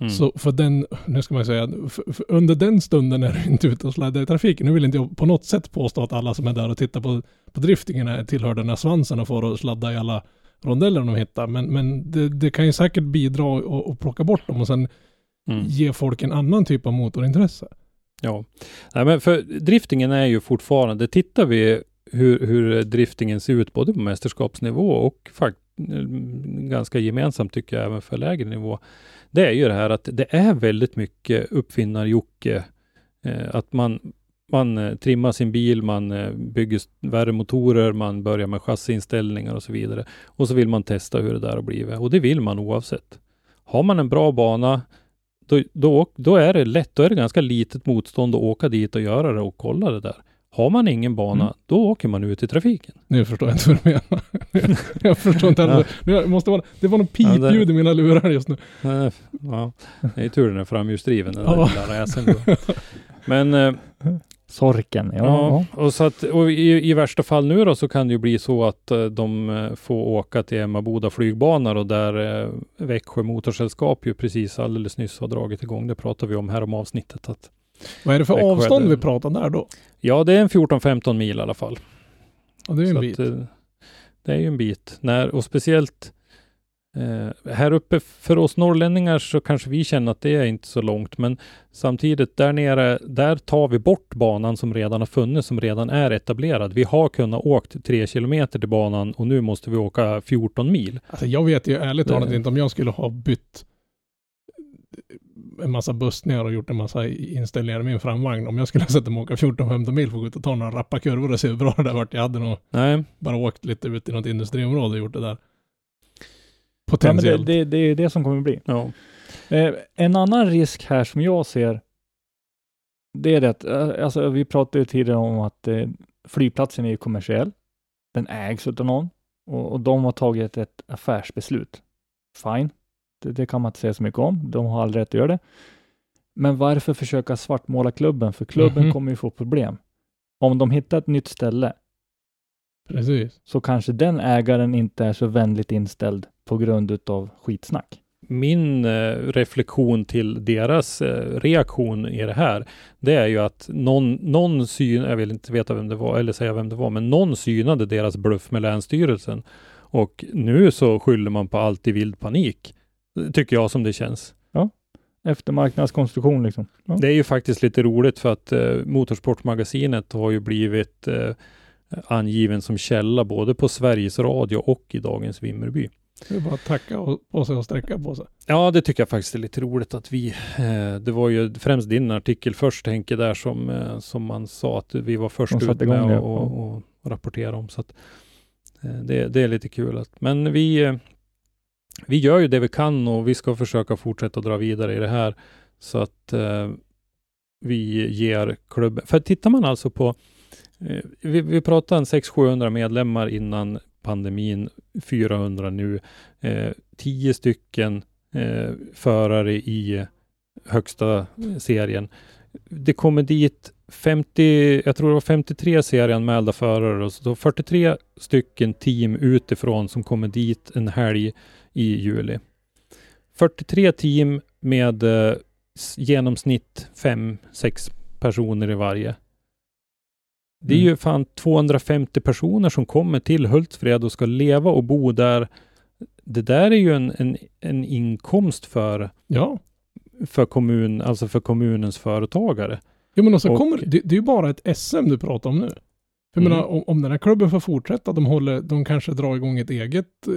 Mm. Så för den, nu ska man säga, för, för under den stunden är du inte ute och sladdar i trafiken. Nu vill inte jag på något sätt påstå att alla som är där och tittar på, på driftingen är, tillhör den här svansen och får att sladda i alla rondeller de hittar. Men, men det, det kan ju säkert bidra och, och plocka bort dem och sen Mm. ge folk en annan typ av motorintresse. Ja, Nej, men för driftingen är ju fortfarande, tittar vi hur, hur driftingen ser ut både på mästerskapsnivå och fakt, ganska gemensamt tycker jag även för lägre nivå. Det är ju det här att det är väldigt mycket uppfinnar-Jocke. Eh, att man, man eh, trimmar sin bil, man eh, bygger värmemotorer, man börjar med chassiinställningar och så vidare. Och så vill man testa hur det där har blivit. Och det vill man oavsett. Har man en bra bana, då, då, då är det lätt, då är det ganska litet motstånd att åka dit och göra det och kolla det där. Har man ingen bana, Mm. då åker man ut i trafiken. Nu förstår jag inte vad du menar. jag förstår inte heller. Jag måste vara, det var något pipljud i mina lurar just nu. Ja, det är tur den är framhjulsdriven, den Ja. där lilla räsen. Men eh, Sorken, ja. Ja, och, så att, och i, i värsta fall nu då så kan det ju bli så att eh, de eh, får åka till Emmaboda flygbanor och där eh, Växjö Motorsällskap ju precis alldeles nyss har dragit igång. Det pratar vi om här om avsnittet. Att, Vad är det för Växjö avstånd hade- vi pratar där då? ja, det är en 14-15 mil i alla fall. Ja, det är ju en bit. Att, det är ju en bit. När, och speciellt eh, här uppe för oss norrlänningar så kanske vi känner att det är inte så långt. Men samtidigt där nere, där tar vi bort banan som redan har funnits, som redan är etablerad. Vi har kunnat åkt tre kilometer till banan och nu måste vi åka 14 mil. Alltså jag vet ju ärligt talat Det- inte om jag skulle ha bytt en massa bussningar och gjort en massa inställningar i min framvagn. Om jag skulle sätta mig och åka 14-15 mil för att gå ut och ta några rappa kurvor och se hur bra det där vart. Jag hade nog Nej, bara åkt lite ut i något industriområde och gjort det där. Ja, men det, Potentiellt. det, det är det som kommer bli. ja. Eh, en annan risk här som jag ser, det är det att, eh, alltså vi pratade tidigare om att eh, flygplatsen är kommersiell. Den ägs av någon och, och de har tagit ett affärsbeslut. Fine, det, det kan man inte säga så mycket om. De har all rätt att göra det. Men varför försöka svartmåla klubben? För klubben Mhm. kommer ju få problem. Om de hittar ett nytt ställe Precis. så kanske den ägaren inte är så vänligt inställd på grund utav skitsnack. Min eh, reflektion till deras eh, reaktion i det här, det är ju att någon, någon syn, jag vill inte veta vem det var, eller säga vem det var, men någon synade deras bluff med Länsstyrelsen. Och nu så skyller man på allt i vild panik, tycker jag som det känns. Eftermarknadskonstruktion liksom. Ja. Det är ju faktiskt lite roligt för att eh, Motorsportmagasinet har ju blivit eh, angiven som källa både på Sveriges Radio och i dagens Vimmerby. Det är bara att tacka och- på sig och sträcka på sig. Ja, det tycker jag faktiskt är lite roligt att vi, eh, det var ju främst din artikel först Henke där som, eh, som man sa att vi var först ut med att och, och, och rapportera om. Så att, eh, det, det är lite kul. Att, men vi, vi gör ju det vi kan och vi ska försöka fortsätta dra vidare i det här så att vi ger klubben, för tittar man alltså på, vi, vi pratade en 600-700 medlemmar innan pandemin, 400 nu, eh, 10 stycken eh, förare i högsta eh, serien. Det kommer dit 50, jag tror det var 53 serieanmälda förare och så 43 stycken team utifrån som kommer dit en helg i juli. 43 team med eh, genomsnitt 5-6 personer i varje. Det är Mm. ju fan 250 personer som kommer till Hultsfred och ska leva och bo där. Det där är ju en, en, en inkomst för, Ja. för, kommun, alltså för kommunens företagare. Jo men och så Och- kommer det, det är ju bara ett SM du pratar om nu. Jag Mm. menar om, om den här klubben får fortsätta, de, håller, de kanske drar igång ett eget, eh,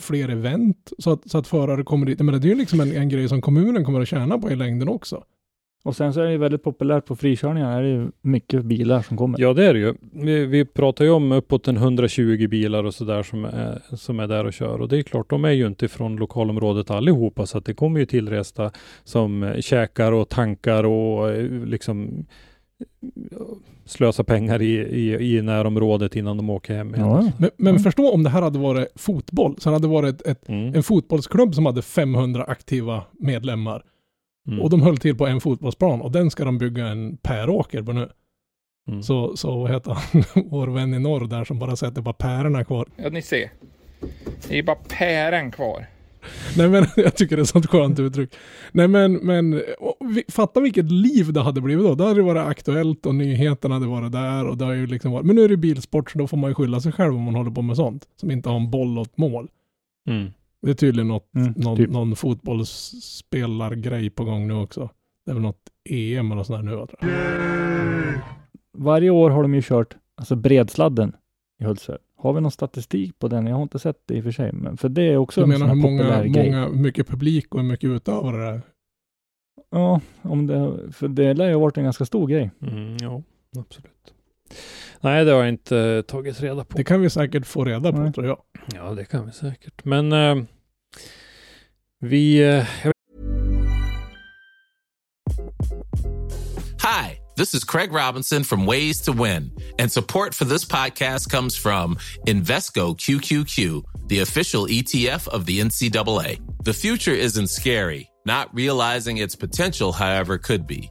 fler event så att, så att förare kommer dit. Jag menar det är ju liksom en, en grej som kommunen kommer att tjäna på i längden också. Och sen så är det ju väldigt populärt på frikörningar. är det ju mycket bilar som kommer. Ja, det är det ju. Vi, vi pratar ju om uppåt en 120 bilar och sådär som är, som är där och kör. Och det är klart, de är ju inte från lokalområdet allihopa, så att det kommer ju tillresta som eh, käkar och tankar och eh, liksom slösa pengar i, i, i närområdet innan de åker hem igen. Ja. Men, men Mm. förstå om det här hade varit fotboll, så hade det varit ett, ett, Mm. en fotbollsklubb som hade 500 aktiva medlemmar. Mm. Och de höll till på en fotbollsplan och den ska de bygga en päråker på nu. Mm. Så, så vad heter han, vår vän i norr där som bara sätter bara pärorna kvar. Ja, ni ser. Det är bara päron kvar. Nej men jag tycker det är ett sånt skönt uttryck. Nej men, men fatta vilket liv det hade blivit då. Då hade det varit aktuellt och nyheterna hade varit där och det har ju liksom varit, men nu är det bilsport så då får man ju skylla sig själv om man håller på med sånt. Som inte har en boll åt mål. Mm. Det är tydligen något, Mm, någon, typ. någon fotbollsspelargrej på gång nu också. Det är väl något EM eller sånt där nu va, tror jag. Varje år har de ju kört alltså bredsladden i Hultsfred. Har vi någon statistik på den? Jag har inte sett det i och för sig, men för det är också Jag en menar sån hur många, populär grej. många, mycket publik och hur mycket utövare det är. Ja, om det, för det lär ju ha varit en ganska stor grej. Mm, ja, absolut. Nej, det har jag inte eh, tagit reda på. Det kan vi säkert få reda på Nej. tror jag. Ja, det kan vi säkert. Men eh, vi... Eh, jag Hi, this is Craig Robinson from Ways to Win, and support for this podcast comes from Invesco QQQ, the official ETF of the NCAA. The future isn't scary. Not realizing its potential, however, could be.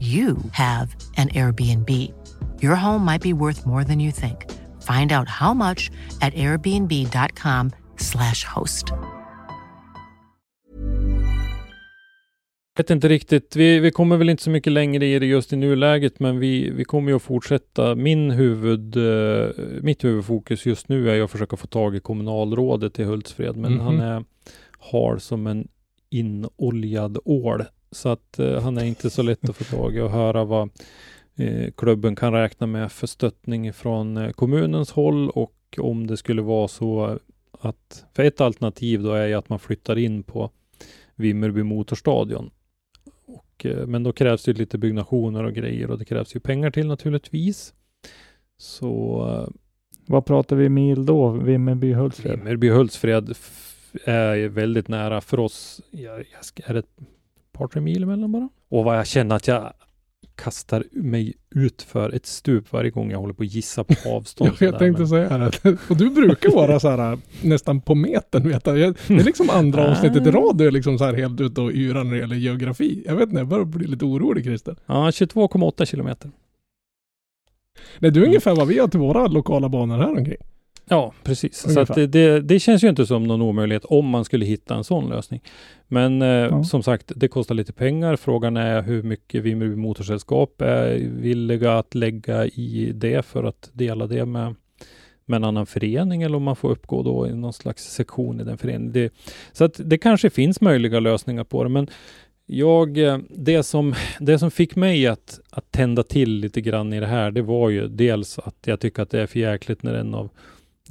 you have an Airbnb. Your home might be worth more than you think. Find out how much at airbnb.com/slash host. vet inte riktigt. Vi, vi kommer väl inte så mycket längre i det just i nuläget, men vi, vi kommer ju att fortsätta. Min huvud, eh, mitt huvudfokus just nu är att försöka få tag i kommunalrådet i Hultsfred, men Mhm. han är hal som en inoljad ål. Så att eh, han är inte så lätt att få tag i och höra vad eh, klubben kan räkna med för stöttning från eh, kommunens håll och om det skulle vara så att, för ett alternativ då är ju att man flyttar in på Vimmerby Motorstadion. Och, eh, men då krävs det lite byggnationer och grejer och det krävs ju pengar till naturligtvis. Så eh, Vad pratar vi mil då? Vimmerby, Hultsfred? Vimmerby Hultsfred är väldigt nära för oss. Jag, jag är det par, tre mil emellan bara? Och vad jag känner att jag kastar mig ut för ett stup varje gång jag håller på att gissa på avstånd. Ja, jag tänkte men- säga det. Och du brukar vara så här nästan på metern vet jag. Det är liksom andra avsnittet i rad du är liksom så här helt ute och yrar när det gäller geografi. Jag vet inte, jag börjar bli lite orolig Christer. Ja, 22,8 kilometer. Nej, du är ungefär vad vi har till våra lokala banor här omkring. Ja, precis. Så Ungefär. att det, det, det känns ju inte som någon omöjlighet om man skulle hitta en sån lösning. Men eh, som sagt, det kostar lite pengar. Frågan är hur mycket Vimmerby Motorsällskap är villiga att lägga i det för att dela det med, med en annan förening eller om man får uppgå då i någon slags sektion i den föreningen. Det, så att det kanske finns möjliga lösningar på det. Men jag, eh, det som, det som fick mig att, att tända till lite grann i det här, det var ju dels att jag tycker att det är för jäkligt när en av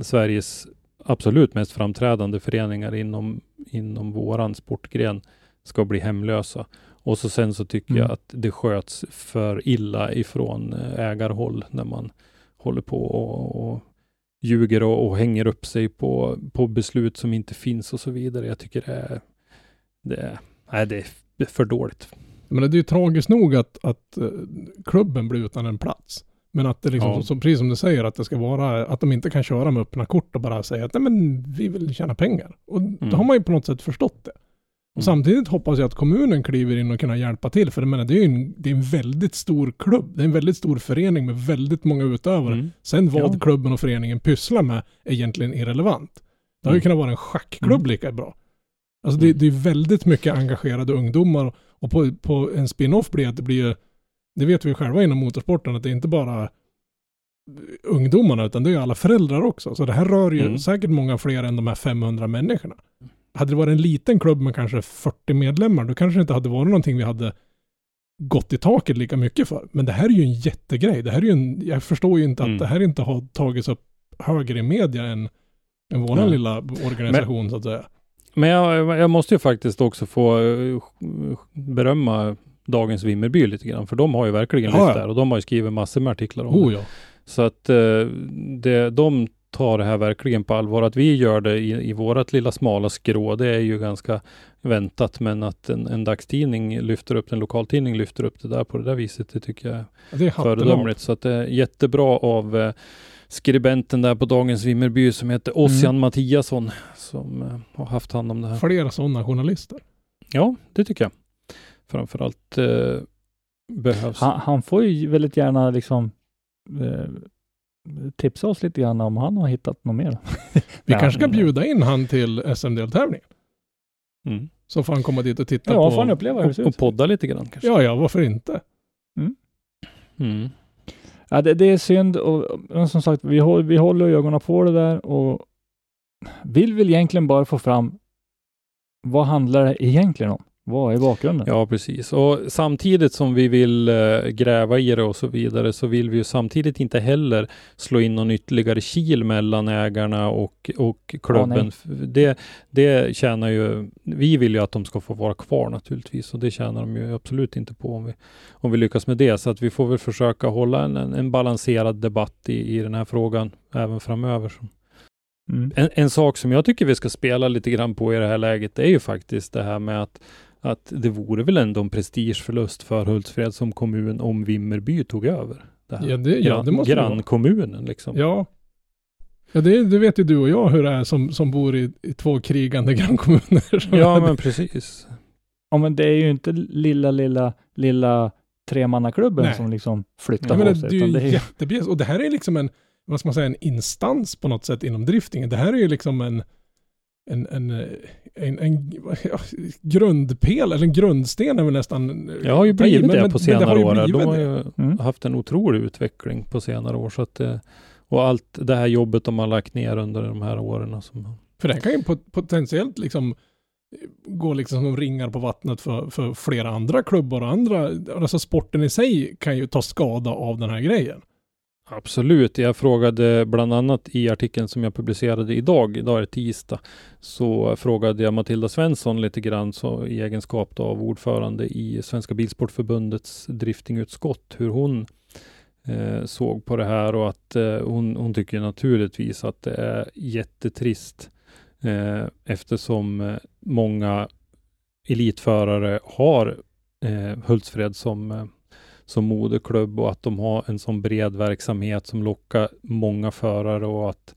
Sveriges absolut mest framträdande föreningar inom, inom våran sportgren ska bli hemlösa. Och så sen så tycker Mm. jag att det sköts för illa ifrån eh, ägarhåll när man håller på och, och ljuger och, och hänger upp sig på, på beslut som inte finns och så vidare. Jag tycker det är, det är, nej, det är för dåligt. Men det är ju tragiskt nog att, att eh, klubben blir utan en plats. Men att det liksom, Ja. som, precis som du säger, att det ska vara, att de inte kan köra med öppna kort och bara säga att nej men vi vill tjäna pengar. Och då har man ju på något sätt förstått det. Mm. samtidigt hoppas jag att kommunen kliver in och kan hjälpa till. För jag menar, det är ju en, det är en väldigt stor klubb. Det är en väldigt stor förening med väldigt många utövare. Mm. Sen vad Ja. klubben och föreningen pysslar med är egentligen irrelevant. Det har ju Mm. kunnat vara en schackklubb Mm. lika bra. Alltså det, det är väldigt mycket engagerade ungdomar och på, på en spin-off blir att det blir, det vet vi själva inom motorsporten, att det är inte bara ungdomarna utan det är alla föräldrar också. Så det här rör ju Mm. säkert många fler än de här 500 människorna. Hade det varit en liten klubb med kanske 40 medlemmar, då kanske det inte hade varit någonting vi hade gått i taket lika mycket för. Men det här är ju en jättegrej. Det här är ju en, jag förstår ju inte att Mm. det här inte har tagits upp högre i media än, än våran Nej. lilla organisation så att säga. Men jag, jag måste ju faktiskt också få eh, berömma Dagens Vimmerby lite grann, för de har ju verkligen Ja, lyft här och de har ju skrivit massor med artiklar om Oh det. ja. Så att eh, det, de tar det här verkligen på allvar. Att vi gör det i, i vårat lilla smala skrå, det är ju ganska väntat, men att en, en dagstidning lyfter upp, en lokaltidning lyfter upp det där på det där viset, det tycker jag är är föredömligt. Så att det är jättebra av eh, skribenten där på Dagens Vimmerby som heter Ossian Mattiasson som eh, har haft hand om det här. Flera sådana journalister. Ja, det tycker jag. Framförallt eh, behövs. Han, han får ju väldigt gärna liksom eh, tipsa oss lite grann om han har hittat något mer. Vi kanske ska men- bjuda in han till SM-deltävlingen. Mm. Så får han komma dit och titta Ja, på... får han uppleva hur det ser Och, och ut. podda lite grann kanske. Ja, ja, varför inte? Mm. Ja, det, det är synd och men som sagt, vi, håll, vi håller ögonen på det där och vill väl egentligen bara få fram vad handlar det egentligen om? Vad är bakgrunden? Ja, precis. Och samtidigt som vi vill eh, gräva i det och så vidare så vill vi ju samtidigt inte heller slå in någon ytterligare kil mellan ägarna och, och klubben. det, det tjänar ju, vi vill ju att de ska få vara kvar naturligtvis och det tjänar de ju absolut inte på om vi, om vi lyckas med det. Så att vi får väl försöka hålla en, en, en balanserad debatt i, i den här frågan även framöver. Mm. En, en sak som jag tycker vi ska spela lite grann på i det här läget det är ju faktiskt det här med att, att det vore väl ändå en prestigeförlust för Hultsfred som kommun om Vimmerby tog över. Det här. Ja, det, ja, det måste vara. grannkommunen liksom. Ja. Ja, det, det vet ju du och jag hur det är som, som bor i, i två krigande grannkommuner. Ja, men precis. Ja, men det är ju inte lilla, lilla, lilla tremannaklubben Nej. som liksom flyttar Ja, på sig. det, det är ju det är jättebjäs. Och det här är liksom en, vad ska man säga, en instans på något sätt inom driftingen. Det här är ju liksom en, en, en, eh, en, en ja, grundpel, eller en grundsten är väl nästan... Jag har ju blivit men- det på det senare år. De har ju Mm. haft en otrolig utveckling på senare år. Så att, eh, och allt det här jobbet de har lagt ner under de här åren. Som, För det kan ju pot- potentiellt liksom gå liksom som ringar på vattnet för, för flera andra klubbar och andra, alltså sporten i sig kan ju ta skada av den här grejen. Absolut. Jag frågade bland annat i artikeln som jag publicerade idag, idag är det tisdag, så frågade jag Matilda Svensson lite grann så, i egenskap då av ordförande i Svenska Bilsportförbundets driftingutskott hur hon eh, såg på det här och att eh, hon, hon tycker naturligtvis att det är jättetrist eh, eftersom eh, många elitförare har eh, Hultsfred som eh, som moderklubb och att de har en sån bred verksamhet som lockar många förare och att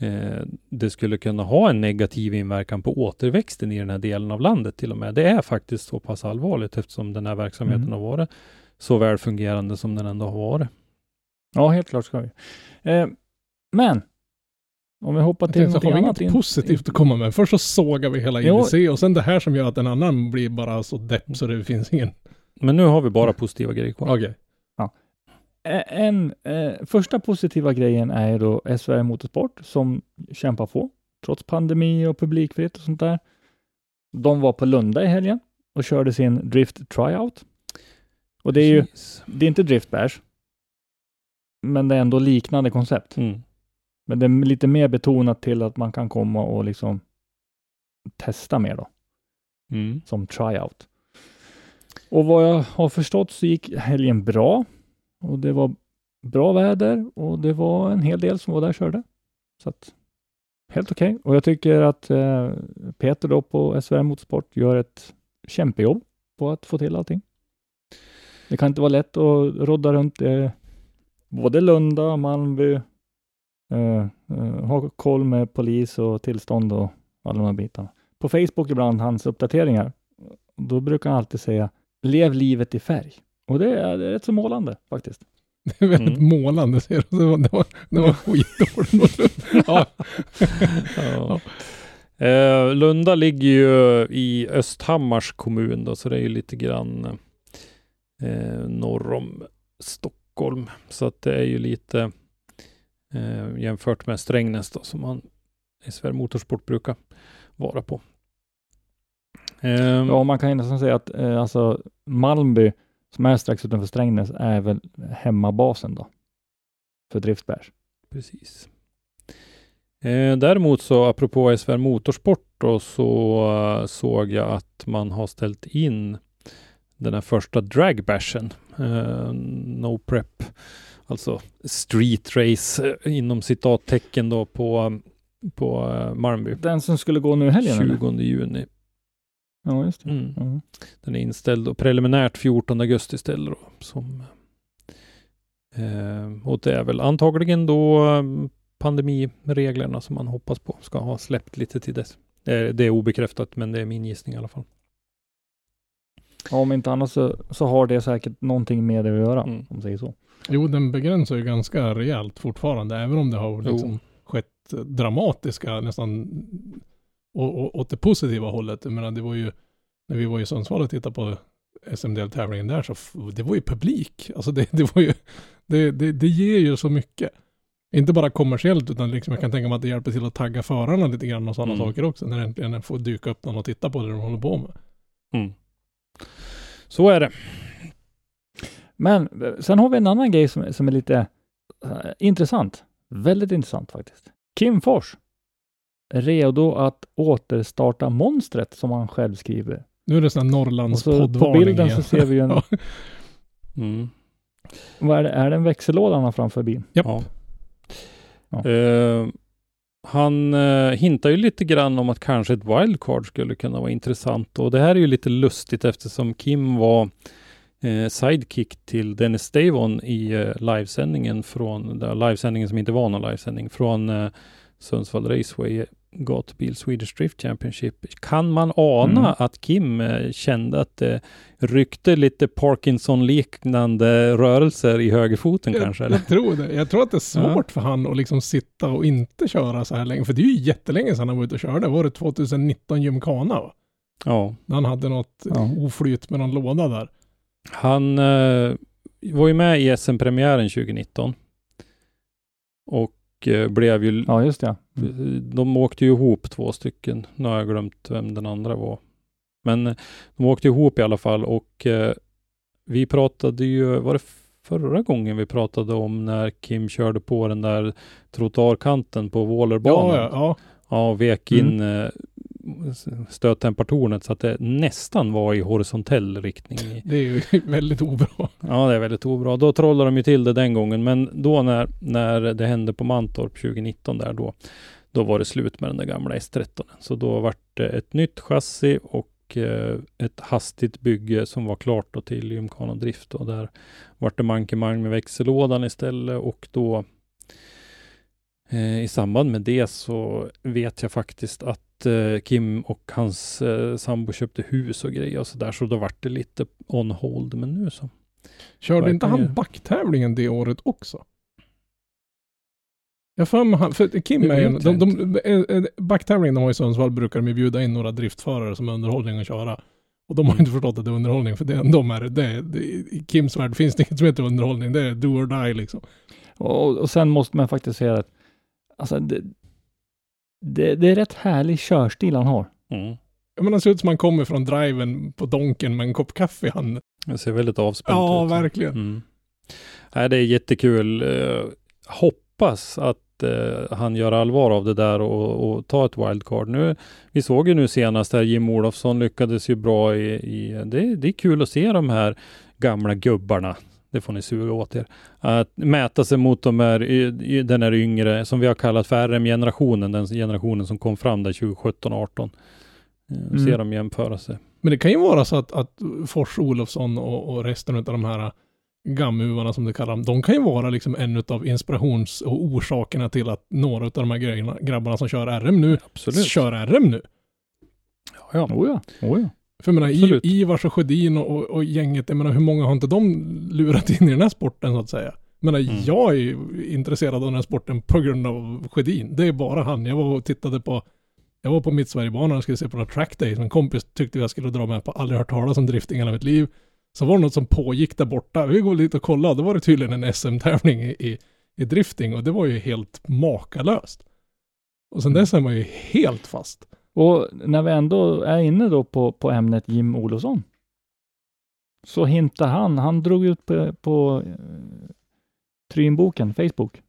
eh, det skulle kunna ha en negativ inverkan på återväxten i den här delen av landet till och med. Det är faktiskt så pass allvarligt eftersom den här verksamheten Mm. har varit så väl fungerande som den ändå har varit. Ja, helt klart ska vi. Eh, men, om vi hoppar till något har vi annat. inget positivt att komma med? Först så sågar vi hela. IDC och sen det här som gör att en annan blir bara så depp så det finns ingen... Men nu har vi bara positiva grejer kvar. Okej. Eh, En, eh, första positiva grejen är ju då SVR Motorsport som kämpar på, trots pandemi och publikfritt och sånt där. De var på Lunda i helgen och körde sin Drift Tryout. Och det är ju, det är inte Drift Bash, men det är ändå liknande koncept. Mm. Men det är lite mer betonat till att man kan komma och liksom testa mer då, Mm. som tryout. Och vad jag har förstått så gick helgen bra och det var bra väder och det var en hel del som var där och körde. Så att helt okej. Och jag tycker att eh, Peter då på SVR Motorsport gör ett kämpejobb på att få till allting. Det kan inte vara lätt att rodda runt eh, både Lunda, Malmby, eh, eh, ha koll med polis och tillstånd och alla de här bitarna. På Facebook ibland, hans uppdateringar, då brukar han alltid säga lev livet i färg. Och det är, det är rätt så målande faktiskt. Det är väldigt Mm. målande. ser du. Det var, det var, det var skitdåligt. ja. Ja. Eh, Lunda ligger ju i Östhammars kommun då, så det är ju lite grann eh, norr om Stockholm. Så att det är ju lite eh, jämfört med Strängnäs då, som man i Sverige Motorsport brukar vara på. Ehm, Ja, man kan ju nästan säga att eh, alltså Malmby, som är strax utanför Strängnäs, är väl hemmabasen då. För Driftbärs. Precis. Eh, däremot så apropå SVR Motorsport då, så eh, såg jag att man har ställt in den här första dragbashen. Eh, no prep. Alltså street race eh, inom citattecken då på, på eh, Malmby. Den som skulle gå nu i helgen? eller? 20 juni. Ja, just det. Mm. Mm. Den är inställd och preliminärt 14 augusti istället då, som Eh, och det är väl antagligen då eh, pandemireglerna som man hoppas på ska ha släppt lite till dess. Det är, det är obekräftat, men det är min gissning i alla fall. Om inte annat så, så har det säkert någonting med det att göra, Mm. om man säger så. Jo, den begränsar ju ganska rejält fortfarande, även om det har liksom skett dramatiska nästan å- å- åt det positiva hållet. Jag menar, det var ju, när vi var i Sundsvall och tittade på SM-deltävlingen där så det var ju publik. Alltså det, det var ju, det, det, det ger ju så mycket. Inte bara kommersiellt utan liksom jag kan tänka mig att det hjälper till att tagga förarna lite grann och sådana Mm. saker också. När äntligen får dyka upp någon och titta på det de håller på med. Mm. Så är det. Men eh, sen har vi en annan grej som, som är lite eh, intressant. Väldigt intressant faktiskt. Kim Fors. Redo att återstarta monstret som han själv skriver. Nu är det sån här Och Norrlands så på bilden igen. så ser vi ju en. Mm. vad är det, är det en växellåda han har framför bilen? Japp. Ja. Ja. Eh, han eh, hintar ju lite grann om att kanske ett wildcard skulle kunna vara intressant och det här är ju lite lustigt eftersom Kim var eh, sidekick till Dennis Stavon i livesändningen från, där livesändningen som inte var någon livesändning, från Sundsvall Raceway Gatubil Swedish Drift Championship. Kan man ana Mm. att Kim eh, kände att det ryckte lite Parkinson-liknande rörelser i högerfoten kanske? Jag, Eller? jag tror det. Jag tror att det är Ja. svårt för han att liksom sitta och inte köra så här länge. För det är ju jättelänge sedan han var ute och körde. Var det 2019 Gymkhana? Va? Ja. När han hade något Ja. oflyt med någon låda där. Han eh, var ju med i SM-premiären 2019. Och blev ju... Ja, just det. De åkte ju ihop två stycken. Nu har jag glömt vem den andra var. Men eh, de åkte ihop i alla fall och eh, vi pratade ju, var det förra gången vi pratade om när Kim körde på den där trottoarkanten på Wallerbanan? Ja, ja, ja. Ja, och vek in eh, stöttempartornet så att det nästan var i horisontell riktning. Det är ju väldigt obra. Ja, det är väldigt obra. Då trollade de ju till det den gången, men då när, när det hände på Mantorp 2019 där då, då var det slut med den där gamla S13. Så då vart det ett nytt chassi och eh, ett hastigt bygge som var klart då till Gymkhana Drift och där vart det mankemang med växellådan istället och då i samband med det så vet jag faktiskt att eh, Kim och hans eh, sambo köpte hus och grejer och så där så då vart det lite on hold men nu så Körde inte han backtävlingen det året också? Jag för mig för Kim är en, vet de, de, eh, eh, backtävlingen de har i Sundsvall brukar de ju bjuda in några driftförare som är underhållning att köra. Och de har Mm. inte förstått att det är underhållning för det, de är det, det. I Kims värld finns det inget som heter underhållning. Det är do or die liksom. Och, och sen måste man faktiskt säga att alltså, det, det, det är rätt härlig körstil han har. mm. Menar, det ser ut som han kommer från driven på Donken med en kopp kaffe i handen. det ser väldigt avspänt Ja, ut. verkligen. Mm. Nej, det är jättekul. Eh, hoppas att eh, han gör allvar av det där och, och tar ett wildcard. Nu, vi såg ju nu senast där Jim Olofsson lyckades ju bra i, i det, det är kul att se de här gamla gubbarna. Det får ni suga åt er. Att mäta sig mot de här, den här yngre, som vi har kallat för RM-generationen, den generationen som kom fram där 2017-18. Mm. Se dem jämföra sig. Men det kan ju vara så att, att Fors Olofsson och, och resten av de här gammuvarna som du kallar dem, de kan ju vara liksom en av inspirations och orsakerna till att några av de här grejerna, grabbarna som kör RM nu, Absolut. kör RM nu. Ja, ja. Oh ja, oh ja. För jag menar, I. Ivars och Sjödin och, och, och gänget, jag menar hur många har inte de lurat in i den här sporten så att säga? Jag menar, Mm. jag är ju intresserad av den här sporten på grund av Sjödin. Det är bara han. Jag var och tittade på, jag var på Mittsverigebanan och skulle se på några track days. En kompis tyckte jag skulle dra med på, aldrig hört talas om drifting i hela mitt liv. Så var det något som pågick där borta. Vi går dit och kollar. Då var det tydligen en SM-tävling i, i, i drifting och det var ju helt makalöst. Och sen dess är man ju helt fast. Och när vi ändå är inne då på, på ämnet Jim Olofsson. Så hintar han, han drog ut på, på eh, Trynboken, Facebook,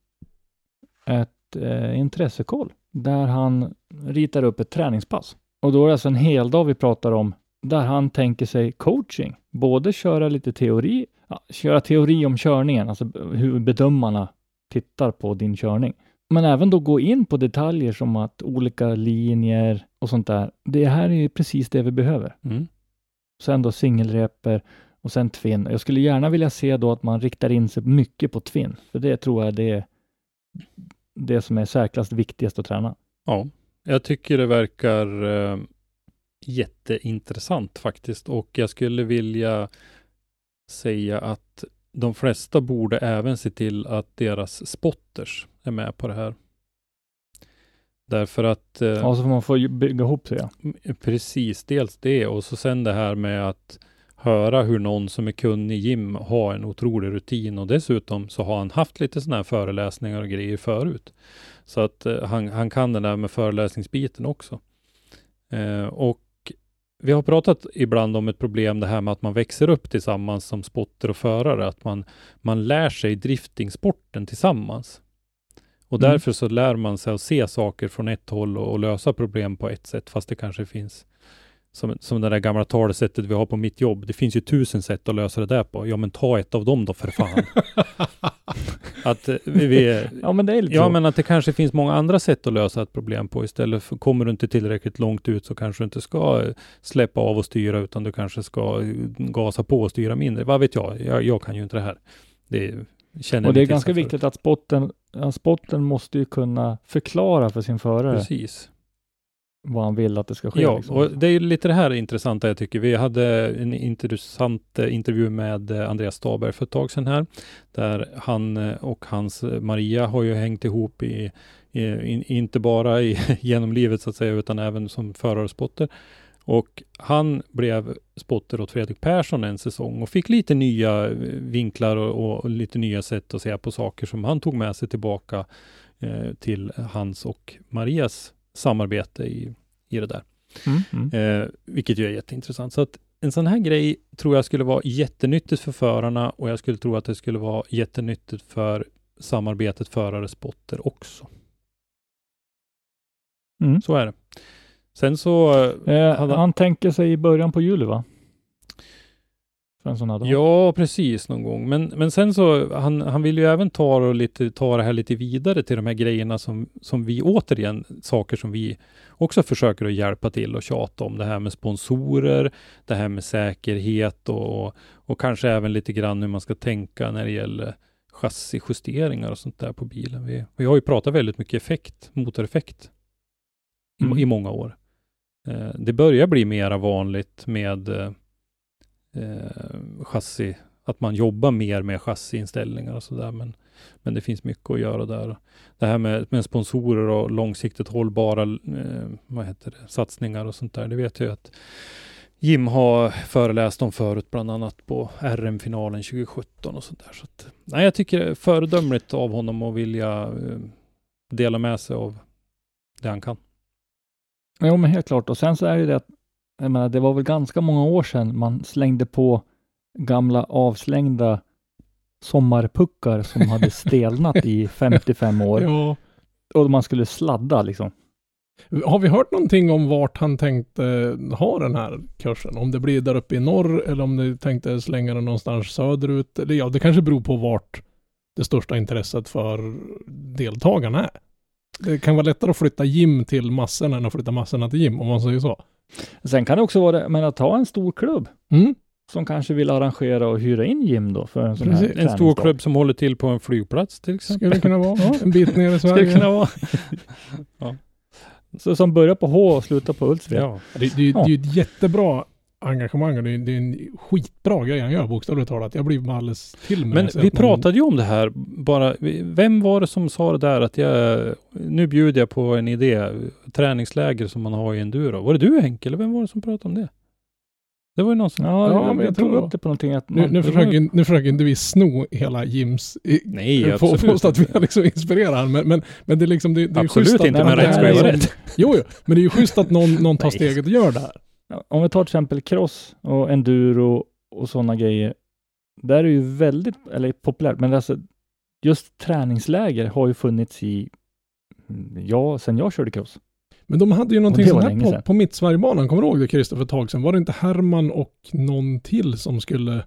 ett eh, intressekoll där han ritar upp ett träningspass. Och då är det alltså en hel dag vi pratar om där han tänker sig coaching. Både köra lite teori, ja, köra teori om körningen, alltså hur bedömarna tittar på din körning. Men även då gå in på detaljer som att olika linjer och sånt där. Det här är ju precis det vi behöver. Mm. Sen då singelreper och sen tvinn. Jag skulle gärna vilja se då att man riktar in sig mycket på tvinn, för det tror jag det är det som är säkrast viktigast att träna. Ja, jag tycker det verkar eh, jätteintressant faktiskt och jag skulle vilja säga att de flesta borde även se till att deras spotters är med på det här. Därför att... Eh, Ja, så får man få bygga ihop sig. Ja. m- precis, dels det och så sen det här med att höra hur någon som är kunnig i gym har en otrolig rutin och dessutom så har han haft lite sådana här föreläsningar och grejer förut. Så att eh, han, han kan den där med föreläsningsbiten också. Eh, och vi har pratat ibland om ett problem det här med att man växer upp tillsammans som spotter och förare, att man, man lär sig driftingsporten tillsammans. Och Mm. därför så lär man sig att se saker från ett håll och, och lösa problem på ett sätt, fast det kanske finns som, som det där gamla talesättet vi har på mitt jobb. Det finns ju tusen sätt att lösa det där på. Ja, men ta ett av dem då för fan. att eh, vi, vi, ja, men det är lite Ja, så. men att det kanske finns många andra sätt att lösa ett problem på istället för kommer du inte tillräckligt långt ut så kanske du inte ska eh, släppa av och styra utan du kanske ska eh, gasa på och styra mindre. Vad vet jag? Jag, jag kan ju inte det här. Det känner Och det är ganska viktigt att spotten, spotten måste ju kunna förklara för sin förare. Precis. Vad han vill att det ska ske. Ja, liksom. och det är lite det här intressanta jag tycker. Vi hade en intressant eh, intervju med eh, Andreas Staberg för ett tag sedan här, där han eh, och hans Maria har ju hängt ihop i, i in, inte bara i, genom livet så att säga, utan även som förare och han blev spotter åt Fredrik Persson en säsong och fick lite nya vinklar och, och lite nya sätt att se på saker som han tog med sig tillbaka eh, till hans och Marias samarbete i, i det där. Mm, mm. Eh, vilket ju är jätteintressant. Så att en sån här grej tror jag skulle vara jättenyttigt för förarna och jag skulle tro att det skulle vara jättenyttigt för samarbetet förare-spotter också. Mm. Så är det. Sen så, Eh, hade- han tänker sig i början på juli, va? Här dag. ja precis någon gång. Men, men sen så, han, han vill ju även ta, och lite, ta det här lite vidare till de här grejerna som, som vi återigen, saker som vi också försöker att hjälpa till och tjata om. Det här med sponsorer, det här med säkerhet och, och kanske även lite grann hur man ska tänka när det gäller chassijusteringar och sånt där på bilen. Vi, vi har ju pratat väldigt mycket effekt, motoreffekt i, Mm. i många år. Eh, det börjar bli mera vanligt med eh, chassi, att man jobbar mer med chassiinställningar och sådär. Men, men det finns mycket att göra där. Det här med, med sponsorer och långsiktigt hållbara eh, vad heter det, satsningar och sånt där. Det vet jag ju att Jim har föreläst om förut, bland annat på RM-finalen 2017 och sånt där. Så att, nej, jag tycker det är föredömligt av honom att vilja eh, dela med sig av det han kan. Jo, men helt klart. Och sen så är det det att, jag menar, det var väl ganska många år sedan man slängde på gamla avslängda sommarpuckar som hade stelnat i 55 år Ja. och man skulle sladda liksom. Har vi hört någonting om vart han tänkte ha den här kursen? Om det blir där uppe i norr eller om du tänkte slänga den någonstans söderut? Eller ja, det kanske beror på vart det största intresset för deltagarna är. Det kan vara lättare att flytta gym till massorna än att flytta massorna till gym, om man säger så. Sen kan det också vara det, men att ta en stor klubb Mm. som kanske vill arrangera och hyra in gym då för en sån här Precis. En stor klubb som håller till på en flygplats till exempel. Skulle det kunna vara. En bit ner i Skulle Sverige. det kunna vara. Ja. Så som börjar på H och slutar på Hultsfred. Ja. Det, det, det är ju ett jättebra engagemang och det är, det är en skitbra grej han gör bokstavligt talat. Jag blir alldeles till mig. Men vi pratade ju om det här bara. Vem var det som sa det där att jag, nu bjuder jag på en idé, träningsläger som man har i enduro. Var det du Henke eller vem var det som pratade om det? Det var ju någon som... Ja, Ja, men jag tog upp det på någonting att Nu, man, nu, försöker, nu försöker inte vi sno hela Jims i, Nej, på, absolut påstå att vi inte. liksom inspirerar han, men, men, men det är liksom det, det är Absolut schysst att, inte, men rätt ska vara rätt. Jo, jo, men det är ju schysst att någon, någon tar steget och gör det här. Om vi tar till exempel cross och enduro och sådana grejer. Där är det ju väldigt, eller populärt, men alltså just träningsläger har ju funnits i, mm, ja, sen jag körde cross. Men de hade ju någonting sånt här på, sedan. på Mittsverigebanan, kommer du ihåg det Christer för ett tag sedan? Var det inte Herman och någon till som skulle...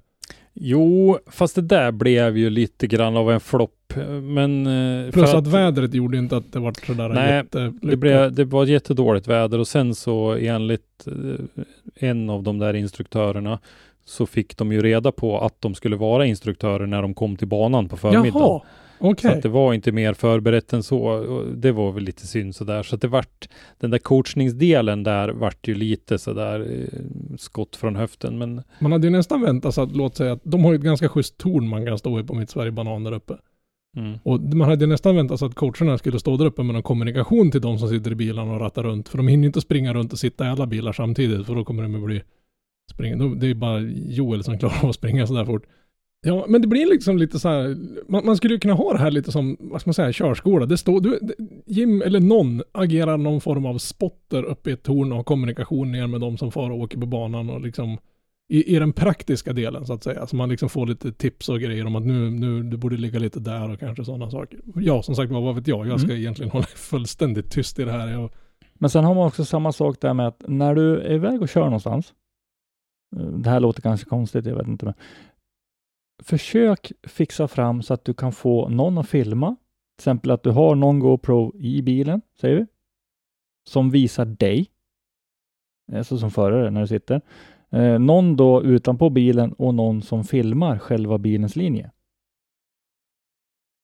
Jo, fast det där blev ju lite grann av en flopp. Men... eh, Plus att, vädret gjorde inte att det var sådär Nej, jättelyckat. Det, blev, det var jättedåligt väder och sen så enligt eh, en av de där instruktörerna så fick de ju reda på att de skulle vara instruktörer när de kom till banan på förmiddagen. Jaha, okej. Så att det var inte mer förberett än så. Det var väl lite synd sådär. Så att det vart, den där coachningsdelen där vart ju lite sådär eh, skott från höften. Men Man hade ju nästan väntat sig att, låt säga att de har ju ett ganska schysst torn man kan stå i på mitt Sverige Banan där uppe. mm. Och man hade ju nästan väntat sig att coacherna skulle stå där uppe med någon kommunikation till de som sitter i bilarna och rattar runt. För de hinner ju inte springa runt och sitta i alla bilar samtidigt för då kommer de att bli springa. Det är ju bara Joel som klarar av att springa sådär fort. Ja, men det blir liksom lite så här, man, man skulle ju kunna ha det här lite som, vad ska man säga, körskola. Det står, du, Jim eller någon agerar någon form av spotter uppe i ett torn och har kommunikation ner med de som far och åker på banan och liksom i, i den praktiska delen så att säga. Så man liksom får lite tips och grejer om att nu, nu du borde ligga lite där och kanske sådana saker. Ja, som sagt vad vet jag? Jag ska egentligen hålla fullständigt tyst i det här. Jag, Men sen har man också samma sak där med att när du är iväg och kör någonstans. eh, Det här låter kanske konstigt, jag vet inte. Men försök fixa fram så att du kan få någon att filma. Till exempel att du har någon GoPro i bilen, säger vi. Som visar dig. Alltså som förare när du sitter. Eh, någon då utanpå bilen och någon som filmar själva bilens linje.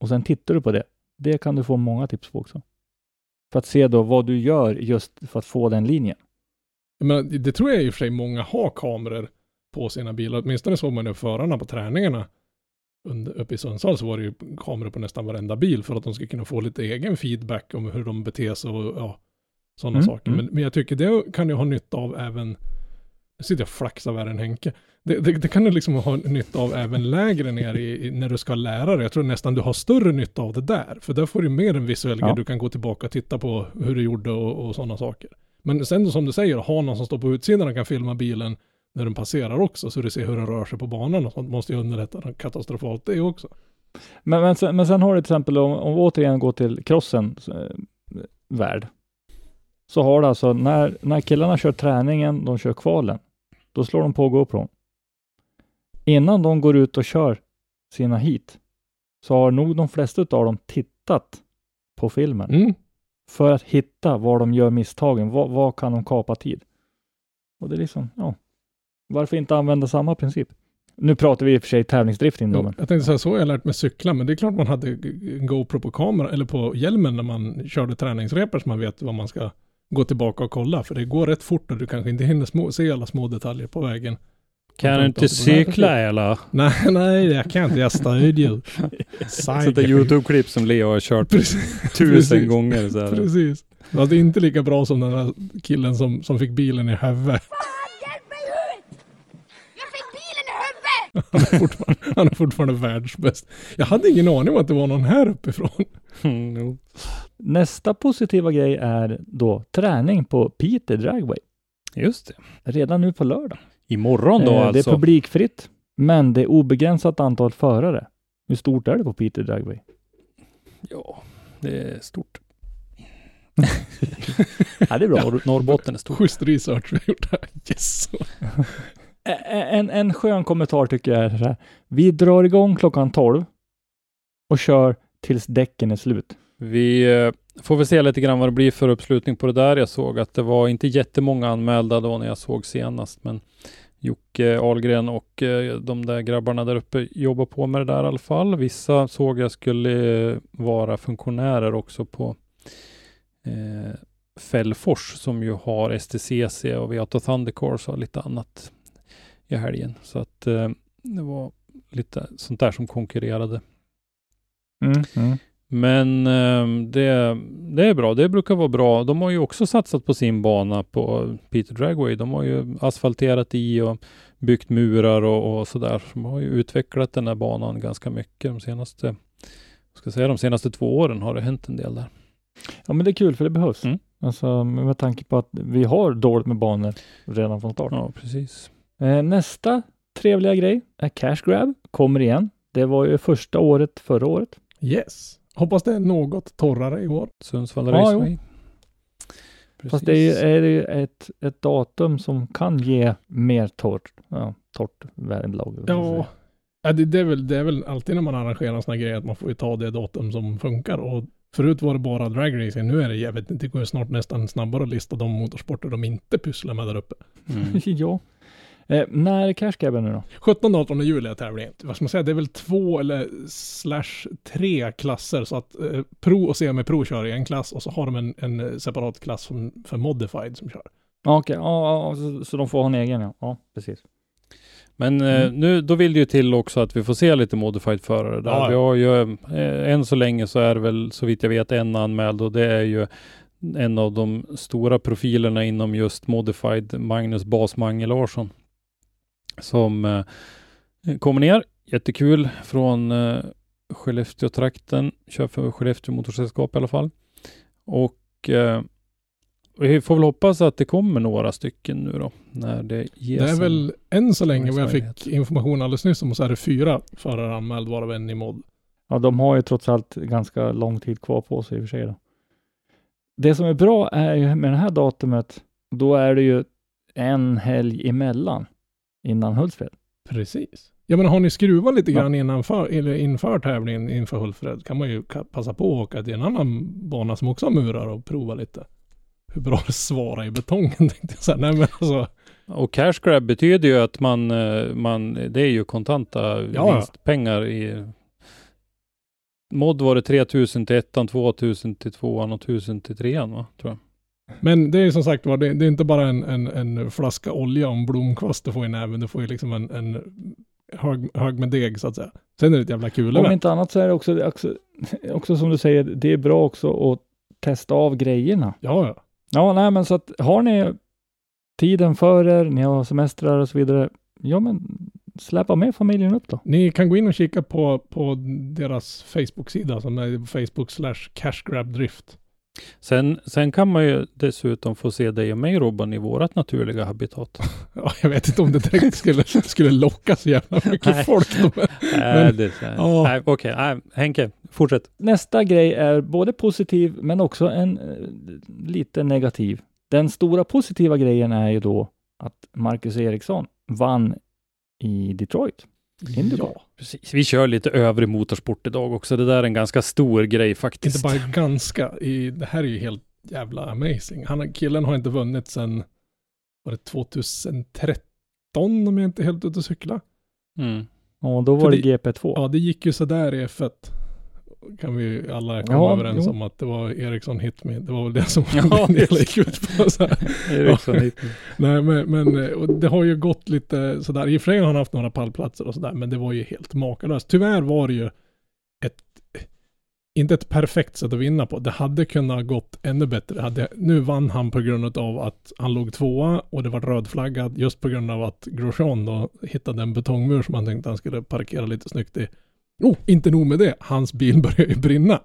Och sen tittar du på det. Det kan du få många tips på också. För att se då vad du gör just för att få den linjen. Men det- det tror jag i och för sig många har kameror på sina bilar. Åtminstone såg man det förarna på träningarna. Under, uppe i Sundsvall så var det ju kameror på nästan varenda bil för att de ska kunna få lite egen feedback om hur de beter sig och ja, sådana Mm, saker. mm. Men, men jag tycker det kan du ha nytta av även, nu sitter jag och flaxar värre än Henke. Det, det, det kan du liksom ha nytta av även lägre ner i, i, när du ska lära dig. Jag tror nästan du har större nytta av det där. För där får du mer en visuell Ja. grej. Du kan gå tillbaka och titta på hur du gjorde och, och sådana saker. Men sen då, som du säger, ha någon som står på utsidan och kan filma bilen när den passerar också, så du ser hur den rör sig på banan och sånt måste ju underlätta katastrofalt det också. Men, men, sen, men sen har du till exempel om, om vi återigen går till crossens eh, värld. Så har du alltså när, när killarna kör träningen, de kör kvalen, då slår de på GoPro. Innan de går ut och kör sina hit så har nog de flesta av dem tittat på filmen Mm. för att hitta var de gör misstagen. Vad, vad kan de kapa tid? Och det är liksom, ja. Varför inte använda samma princip? Nu pratar vi i och för sig tävlingsdrifting då, Ja, jag tänkte säga så har jag lärt mig cykla, men det är klart man hade en GoPro på kamera eller på hjälmen när man körde träningsrepor så man vet vad man ska gå tillbaka och kolla. För det går rätt fort och du kanske inte hinner små, se alla små detaljer på vägen. kan du inte cykla eller? Nej, nej, jag kan inte. Jag stödjer. Sätta Youtube-klipp som Leo har kört Precis. tusen gånger. Så här. Precis. Fast det är inte lika bra som den där killen som, som fick bilen i huvudet. Han är, fortfarande, han är fortfarande världsbäst. Jag hade ingen aning om att det var någon här uppifrån. Mm, jo. nästa positiva grej är då träning på Peter Dragway. Just det. Redan nu på lördag. Imorgon då Eh, alltså. Det är publikfritt, men det är obegränsat antal förare. Hur stort är det på Peter Dragway? Ja, det är stort. Ja, det är bra. Norr, Norrbotten är stort. Schysst research vi har gjort här. Yes. En, en skön kommentar tycker jag är så här. Vi drar igång klockan 12 och kör tills däcken är slut. Vi eh, får väl se lite grann vad det blir för uppslutning på det där. Jag såg att det var inte jättemånga anmälda då när jag såg senast, men Jocke Ahlgren och eh, de där grabbarna där uppe jobbar på med det där i alla fall. Vissa såg jag skulle eh, vara funktionärer också på eh, Fällfors som ju har STCC och Viato Thundercars och lite annat i helgen. Så att eh, det var lite sånt där som konkurrerade. Mm. Men eh, det, det är bra. Det brukar vara bra. De har ju också satsat på sin bana på Peter Dragway. De har ju asfalterat i och byggt murar och, och sådär. De har ju utvecklat den här banan ganska mycket de senaste, jag ska säga de senaste två åren har det hänt en del där. Ja, men det är kul för det behövs. Mm. Alltså med tanke på att vi har dåligt med banor redan från start. Ja, precis. Eh, nästa trevliga grej är Cash Grab. Kommer igen. Det var ju första året förra året. Yes. Hoppas det är något torrare i år. Sundsvall Ja, Raceway. Fast det är ju, ett, ett datum som kan ge mer torrt, ja, torrt väderlag. Ja, Ja, det, det, är väl, det är väl alltid när man arrangerar såna grejer att man får ju ta det datum som funkar. Och förut var det bara dragracing. Nu är det, jag vet inte, det går ju snart nästan snabbare att lista de motorsporter de inte pysslar med där uppe. Mm. ja. Eh, när är Cash nu då? 17-18 juli är tävlingen. Vad ska man säga, det är väl två eller slash tre klasser. Så att eh, Pro och semi-pro kör i en klass och så har de en, en separat klass för, för modified som kör. Okej, ja, ja, så, så de får ha en egen ja. Ja, precis. Men eh, nu, då vill det ju till också att vi får se lite modified förare där. Ja, ja. Vi har ju, eh, än så länge så är det väl så vitt jag vet en anmäld och det är ju en av de stora profilerna inom just modified, Magnus Basmange Larsson. Som eh, kommer ner, jättekul, från eh, Skellefteå-trakten, kör för Skellefteå Motorsällskap i alla fall. Och eh, vi får väl hoppas att det kommer några stycken nu då, när det ges. Det är väl än så länge vad jag fick information alldeles nyss om så är det fyra förare anmäld varav en i mod. Ja, de har ju trots allt ganska lång tid kvar på sig i och för sig då. Det som är bra är ju med det här datumet, då är det ju en helg emellan innan Hultsfred. Precis. Ja men har ni skruvat lite Ja. grann innanför, eller inför tävlingen inför Hultsfred kan man ju passa på att åka till en annan bana som också har murar och prova lite. Hur bra det svarar i betongen tänkte jag säga. Nej men alltså. Och cash grab betyder ju att man, eh, man det är ju kontanta ja. vinstpengar i Mod var det 3000 till ettan, 2000 till tvåan och 1000 till trean va? Tror jag. Men det är som sagt var, det, det är inte bara en, en, en flaska olja och en blomkvast du får i näven. Du får ju liksom en, en hög, hög med deg så att säga. Sen är det ett jävla kul Om inte annat så är det också, också, också som du säger, det är bra också att testa av grejerna. Ja, ja. Ja, nej men så att har ni tiden för er, ni har semestrar och så vidare, ja men släppa med familjen upp då. Ni kan gå in och kika på, på deras Facebook-sida som är Facebook slash cashgrabdrift. Sen, sen kan man ju dessutom få se dig och mig Robban i vårat naturliga habitat. Ja, jag vet inte om det direkt skulle, skulle locka så jävla mycket Nej. folk. De, Nej, det, Ja. nej, okej. Nej, Henke, fortsätt. Nästa grej är både positiv men också en eh, lite negativ. Den stora positiva grejen är ju då att Marcus Eriksson vann i Detroit. Ja, Precis. Vi kör lite övrig motorsport idag också. Det där är en ganska stor grej faktiskt. inte bara ganska. I, det här är ju helt jävla amazing. Han, killen har inte vunnit sedan, var det 2013 om jag inte helt ute och cykla. Mm. Och då För var det, det- GP2. Ja, det gick ju sådär i F1. Kan vi alla komma Ja, överens jo. om att det var Ericsson hit me. Det var väl det som Ja, det hela just gick ut på. Så här. Eriksson hit. Nej, men, men det har ju gått lite sådär. I och för sig har han haft några pallplatser och sådär, men det var ju helt makalöst. Tyvärr var det ju ett, inte ett perfekt sätt att vinna på. Det hade kunnat gått ännu bättre. Hade, nu vann han på grund av att han låg tvåa och det var rödflaggad just på grund av att Grosjean då hittade en betongmur som han tänkte han skulle parkera lite snyggt i. Oh, inte nog med det. Hans bil började ju brinna.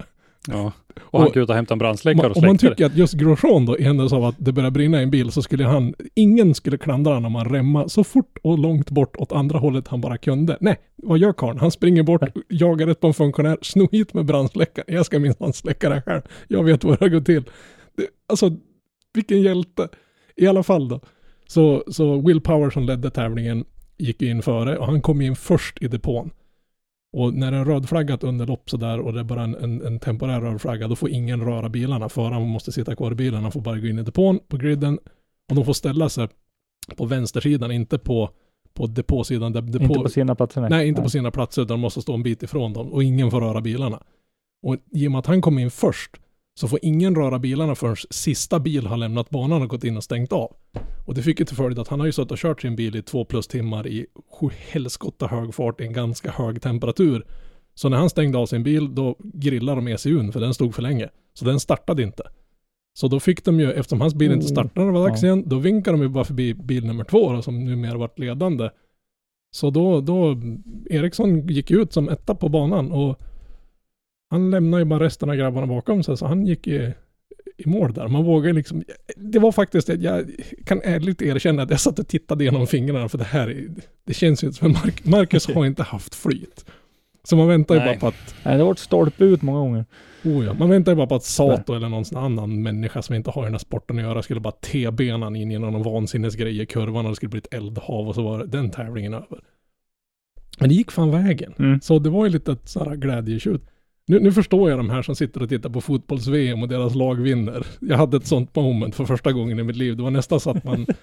Ja. Och han Och- kan ut och hämta en brandsläckare och Om man det. tycker att just Grosjean då, i händelse av att det börjar brinna i en bil, så skulle han, ingen skulle klandra honom om han remma så fort och långt bort åt andra hållet han bara kunde. Nej, vad gör karln? Han springer bort, jagar rätt på en funktionär, snor hit med brandsläckare. Jag ska minsann släcka det här själv. Jag vet vad det går till. Det, alltså, vilken hjälte. I alla fall då. Så, så Will Power som ledde tävlingen gick in före och han kom in först i depån. Och när det är rödflaggat underlopp sådär och det är bara en, en, en temporär rödflagga, då får ingen röra bilarna. Föraren måste sitta kvar i bilen, han får bara gå in i depån på griden. Och de får ställa sig på vänstersidan, inte på, på depåsidan. Depå, Inte på sina platser. Nej, Nej, inte på sina platser, utan de måste stå en bit ifrån dem. Och ingen får röra bilarna. Och i och med att han kom in först, så får ingen röra bilarna förrän sista bil har lämnat banan och gått in och stängt av. Och det fick ju till följd att han har ju suttit och kört sin bil i två plus timmar i helskotta hög fart i en ganska hög temperatur. Så när han stängde av sin bil, då grillade de ECUn, för den stod för länge. Så den startade inte. Så då fick de ju, eftersom hans bil inte Oh, startade när det var dags igen, då vinkade de ju bara förbi bil nummer två då, som numera varit ledande. Så då, då, Eriksson gick ut som etta på banan och han lämnade ju bara resten av grabbarna bakom sig, så han gick i, i mål där. Man vågar liksom, det var faktiskt, jag kan ärligt erkänna att jag satt och tittade genom fingrarna, för det här, är- det känns ju som att Mark, Marcus har inte haft flyt. Så man väntar ju Nej. bara på att, Nej, det har varit stolpe ut många gånger. oh ja, man väntar ju bara på att Sato eller någon annan människa som inte har i den här sporten att göra skulle bara T-bena in genom någon vansinnesgrej i kurvan och det skulle bli ett eldhav och så var den tävlingen över. Men det gick fan vägen. Mm. Så det var ju lite ett sådär glädjetjut. Nu, nu förstår jag de här som sitter och tittar på fotbolls-VM och deras lag vinner. Jag hade ett sånt moment för första gången i mitt liv. Det var nästan så att man...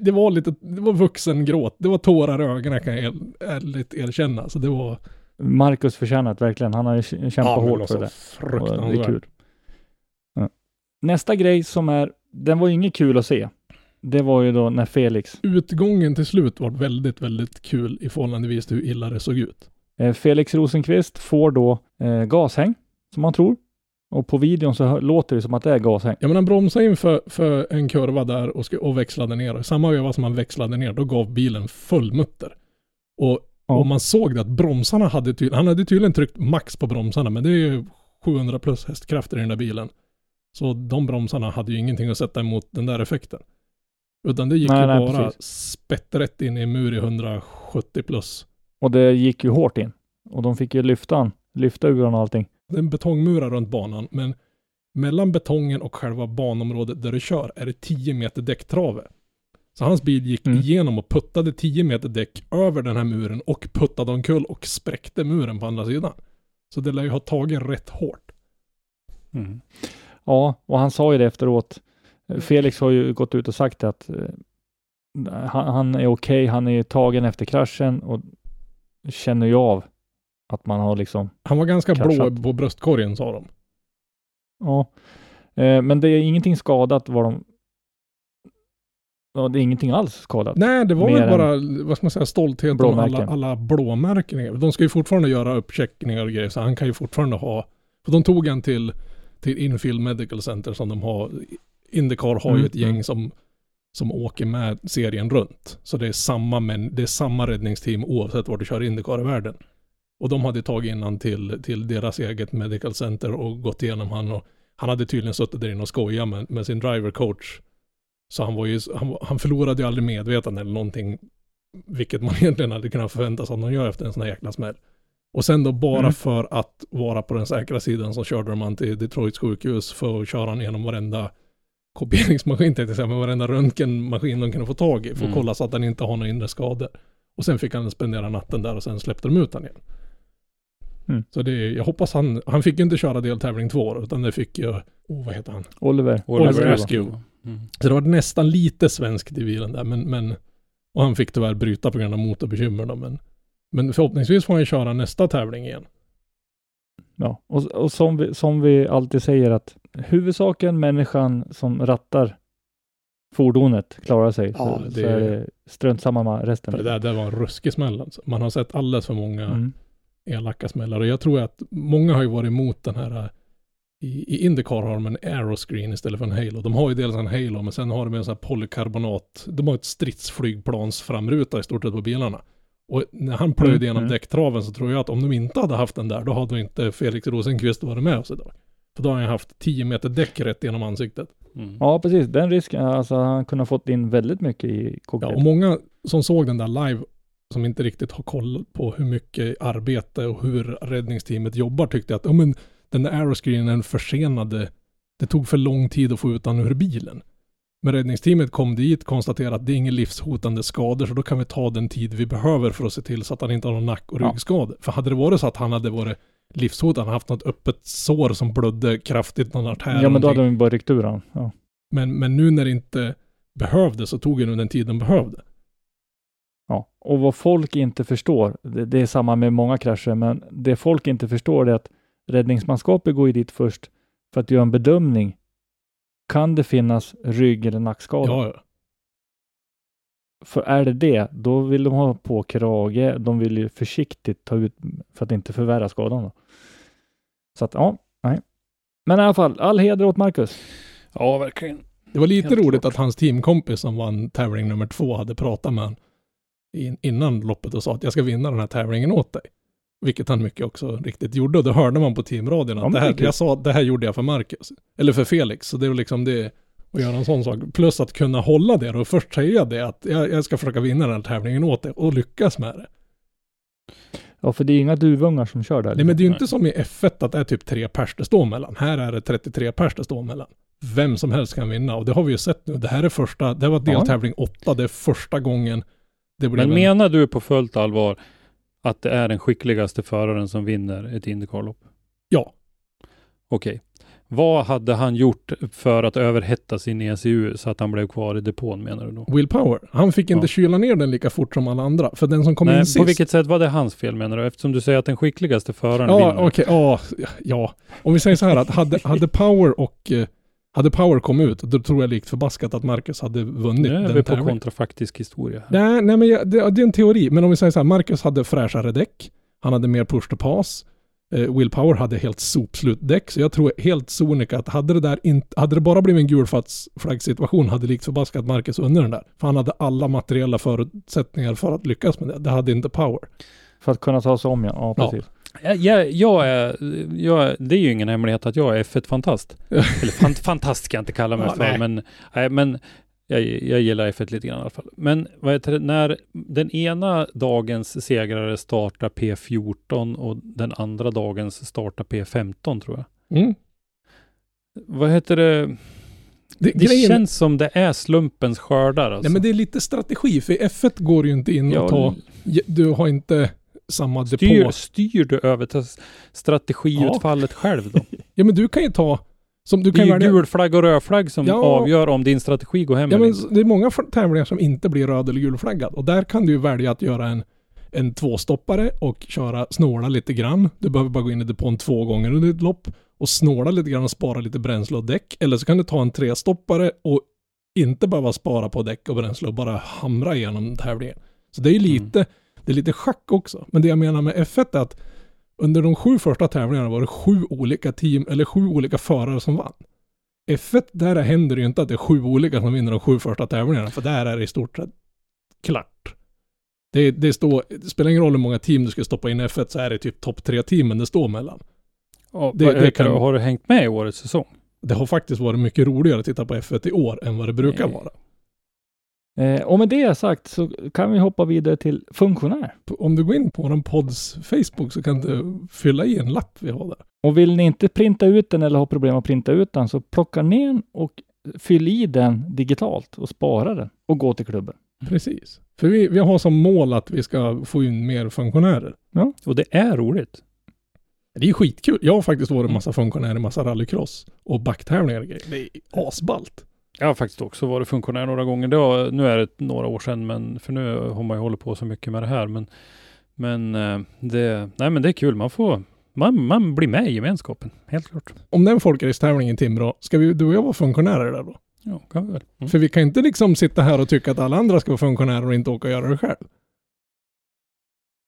Det var lite, det var vuxengråt. Det var tårar i ögonen kan jag ärligt erkänna. Så det var... Marcus förtjänat verkligen. Han har kämpat men hårt för det. Och det är Fruktansvärt. kul. Ja. Nästa grej som är, den var ju inget kul att se. Det var ju då när Felix, Utgången till slut var väldigt, väldigt kul i förhållandevis till hur illa det såg ut. Eh, Felix Rosenqvist får då eh, gashäng, som man tror. Och på videon så låter det som att det är gashäng. Ja men han bromsade in för, för en kurva där och, och växlade ner. Samma veva som han växlade ner, då gav bilen full mutter. Och, Ja. och man såg det att bromsarna hade tydligen, han hade tydligen tryckt max på bromsarna, men det är ju 700 plus hästkrafter i den där bilen. Så de bromsarna hade ju ingenting att sätta emot den där effekten. Utan det gick Nej, ju nej, bara precis. spett rätt in i en mur i 170 plus. Och det gick ju hårt in. Och de fick ju lyfta han, lyfta ur och allting. Det är en betongmura runt banan, men mellan betongen och själva banområdet där du kör är det 10 meter däcktrave. Så hans bil gick Mm. igenom och puttade 10 meter däck över den här muren och puttade omkull och spräckte muren på andra sidan. Så det lär ju ha tagit rätt hårt. Mm. Ja, och han sa ju det efteråt. Felix har ju gått ut och sagt att eh, han, han är okej, han är tagen efter kraschen och känner ju av att man har liksom, Han var ganska blå Kraschat. på bröstkorgen sa de. ja. Eh, men det är ingenting skadat var de Ja, det är ingenting alls skadat. Nej, det var Mer väl bara, vad ska man säga, stoltheten och alla, alla blåmärken. De ska ju fortfarande göra uppcheckningar och grejer, så han kan ju fortfarande ha, för de tog en till, till Infield Medical Center som de har, Indycar har ju Mm, ett gäng som, som åker med serien runt. Så det är samma, men det är samma räddningsteam oavsett var du kör Indycar i världen. Och de hade tagit in han till, till deras eget medical center och gått igenom han och han hade tydligen suttit där inne och skojat med, med sin driver coach. Så han var ju, han, han förlorade ju aldrig medvetande eller någonting, vilket man egentligen hade kunnat förvänta sig att någon gör efter en sån här jäkla smäll. Och sen då bara Mm. för att vara på den säkra sidan så körde de han till Detroits sjukhus för att köra han genom varenda kopieringsmaskin tänkte jag säga, men varenda röntgenmaskin de kunde få tag i för att Mm. kolla så att han inte har några inre skador. Och sen fick han spendera natten där och sen släppte de ut han igen. Mm. Så det, jag hoppas han, han fick ju inte köra deltävling två utan det fick ju, oh vad heter han? Oliver. Oliver Oliver Askew. Mm. Så det var nästan lite svenskt i bilen där, men, men och han fick tyvärr bryta på grund av motorbekymmer då, men, men förhoppningsvis får han ju köra nästa tävling igen. Ja, och, och som, vi, som vi alltid säger att huvudsaken människan som rattar fordonet klarar sig. Ja, så, det- så är det strunt samma med resten. För det där, det var en ruskig smäll alltså. Man har sett alldeles för många Mm. elaka smällar och jag tror att många har ju varit emot den här äh, i, i Indycar har de en aeroscreen istället för en Halo. De har ju dels en Halo men sen har de en sån här polykarbonat. De har ett stridsflygplans framruta i stort sett på bilarna. Och när han plöjde Mm, igenom mm. däcktraven så tror jag att om de inte hade haft den där då hade inte Felix Rosenqvist varit med oss idag. För då har han haft 10 meter däck rätt genom ansiktet. Mm. Ja, precis. Den risken, alltså han kunde ha fått in väldigt mycket i Ja, cockpit. och många som såg den där live som inte riktigt har koll på hur mycket arbete och hur räddningsteamet jobbar tyckte att ja, men den där aeroscreenen försenade. Det tog för lång tid att få ut den ur bilen. Men räddningsteamet kom dit, konstaterade att det är inga livshotande skador så då kan vi ta den tid vi behöver för att se till så att han inte har någon nack och Ja. ryggskador. För hade det varit så att han hade varit livshotande, haft något öppet sår som blödde kraftigt, någon artär ja, men då hade de bara ryckt ur han. Ja. men, men nu när det inte behövde så tog det nu den tid de behövde. Ja, och vad folk inte förstår, det, det är samma med många krascher, men det folk inte förstår är att räddningsmanskapet går ju dit först för att göra en bedömning. Kan det finnas rygg eller nackskada? Ja, ja. För är det det, då vill de ha på krage. De vill ju försiktigt ta ut för att inte förvärra skadan. Då. Så att, ja, nej. Men i alla fall, all heder åt Marcus. Ja, verkligen. Det var lite Helt roligt klart. att hans teamkompis som vann tävling nummer två hade pratat med honom in, innan loppet och sa att jag ska vinna den här tävlingen åt dig. Vilket han mycket också riktigt gjorde och det hörde man på teamradion Ja, att men det det är här, jag sa att det här gjorde jag för Marcus. Eller för Felix. Så det var liksom det att göra en sån sak. Plus att kunna hålla det och först säga det att jag, jag ska försöka vinna den här tävlingen åt dig och lyckas med det. Ja, för det är inga duvungar som kör där. Nej men det är ju inte som i F1 att det är typ tre pers det står mellan. Här är det 33 pers det står mellan. Vem som helst kan vinna och det har vi ju sett nu. Det här är första, det var Ja. deltävling åtta, det är första gången det blev Men en, menar du på fullt allvar att det är den skickligaste föraren som vinner ett Indycarlopp? Ja. Okej. Vad hade han gjort för att överhetta sin ECU så att han blev kvar i depån menar du då? Will Power. Han fick inte Ja. kyla ner den lika fort som alla andra. För den som kom in Nej, sist. på vilket sätt var det hans fel menar du? Eftersom du säger att den skickligaste föraren Ja, vinner. okej, ja, ja. Om vi säger så här att hade, hade Power och eh, hade Power kommit ut, då tror jag likt förbaskat att Marcus hade vunnit Nu är den vi på tävlingen. kontrafaktisk historia. Här. Nej, nej men jag, det, det är en teori. Men om vi säger så här, Marcus hade fräschare däck. Han hade mer push to pass. Eh, Will Power hade helt sopslutdäck. Så jag tror helt sonika att hade det där inte, hade det bara blivit en gulflaggsituation hade likt förbaskat Marcus vunnit den där. För han hade alla materiella förutsättningar för att lyckas med det. Det hade inte Power. För att kunna ta sig om ja. Ja, Ja. precis. Jag, jag, jag, är, jag är- det är ju ingen hemlighet att jag är F1-fantast. Eller fan, fantast ska jag inte kalla mig Ja, för, nej. men, nej, men jag, jag gillar F1 lite grann i alla fall. Men vad heter det, när den ena dagens segrare startar P14 och den andra dagens startar P15 tror jag. Mm. Vad heter det? Det, Det grejen, känns som det är slumpens skördar alltså. nej, men det är lite strategi. För F1 går ju inte in och Ja, ta... Du har inte samma styr, depå. styr du över strategiutfallet själv då? Ja men du kan ju ta... Som du Det är ju välja... gul flagg och röd flagg som Ja. avgör om din strategi går hem Ja, eller men inte. det är många f- tävlingar som inte blir röd eller gulflaggad. Och där kan du ju välja att göra en, en tvåstoppare och köra snåla lite grann. Du behöver bara gå in i depån två gånger under ett lopp och snåla lite grann och spara lite bränsle och däck. Eller så kan du ta en trestoppare och inte behöva spara på däck och bränsle och bara hamra igenom tävlingen. Så det är ju lite, det är lite schack också. Men det jag menar med F1 är att under de sju första tävlingarna var det sju olika team, eller sju olika förare som vann. F1, där händer det ju inte att det är sju olika som vinner de sju första tävlingarna, för där är det i stort sett klart. Det, det, står, det spelar ingen roll hur många team du ska stoppa in i F1 så är det typ topp tre teamen det står mellan. Ja, det- det kan-? Har du hängt med i årets säsong? Det har faktiskt varit mycket roligare att titta på F1 i år än vad det brukar Nej. vara. Eh, och med det sagt så kan vi hoppa vidare till funktionär. Om du går in på vår podds Facebook så kan du fylla i en lapp vi har där. Och vill ni inte printa ut den eller har problem att printa ut den så plocka ner den och fyll i den digitalt och spara den och gå till klubben. Precis. För vi, vi har som mål att vi ska få in mer funktionärer. Och det är roligt. Det är skitkul. Jag har faktiskt varit massa funktionärer, massa rallycross och backtävlingar och grejer. Det är asballt. Jag har faktiskt också varit funktionär några gånger. Det var, nu är det några år sedan, men för nu har man ju hållit på så mycket med det här. Men, men, eh, det, nej, men det är kul. Man får, man, man blir med i gemenskapen. Helt klart. Om den folkracetävlingen i Timrå, ska vi, du och jag vara funktionärer där då? Ja, kan vi väl. Mm. För vi kan inte liksom sitta här och tycka att alla andra ska vara funktionärer och inte åka och göra det själv.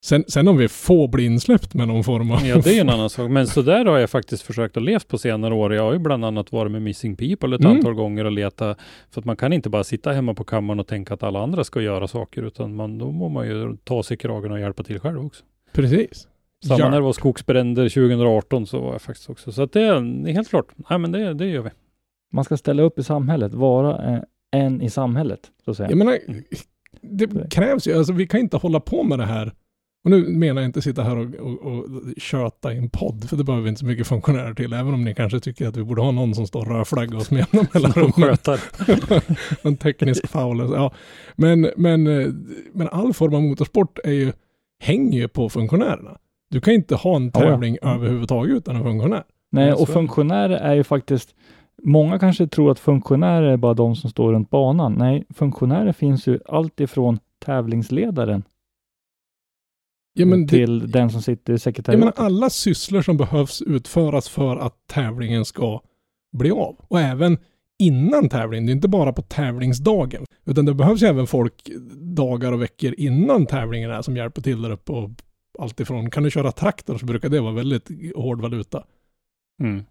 Sen, sen om vi får bli insläppt med någon form av... Ja, det är en annan sak. Men så där har jag faktiskt försökt att leva på senare år. Jag har ju bland annat varit med Missing People ett Mm. antal gånger och leta. För att man kan inte bara sitta hemma på kammaren och tänka att alla andra ska göra saker. Utan man, då må man ju ta sig i kragen och hjälpa till själv också. Precis. Samma Ja. när det var skogsbränder 2018 så var jag faktiskt också. Så att det är helt klart. Nej men det, det gör vi. Man ska ställa upp i samhället, vara eh, en i samhället, så att säga. Jag menar, det krävs ju, alltså vi kan inte hålla på med det här. Och nu menar jag inte sitta här och, och, och köta i en podd, för det behöver vi inte så mycket funktionärer till, även om ni kanske tycker att vi borde ha någon som står och rödflaggar oss med jämna mellanrum. Skötare. en teknisk foul. Ja. Men, men, men all form av motorsport är ju, hänger ju på funktionärerna. Du kan inte ha en Ja, ja. tävling överhuvudtaget utan en funktionär. Nej, Ja, så och funktionärer är ju faktiskt Många kanske tror att funktionärer är bara de som står runt banan. Nej, funktionärer finns ju allt ifrån tävlingsledaren Ja, men det, till den som sitter i jag sekretariatet. menar alla sysslor som behövs utföras för att tävlingen ska bli av. Och även innan tävlingen, det är inte bara på tävlingsdagen. Utan det behövs ju även folk dagar och veckor innan tävlingen är som hjälper till där uppe och allt ifrån. Kan du köra traktor så brukar det vara väldigt hård valuta. Mm.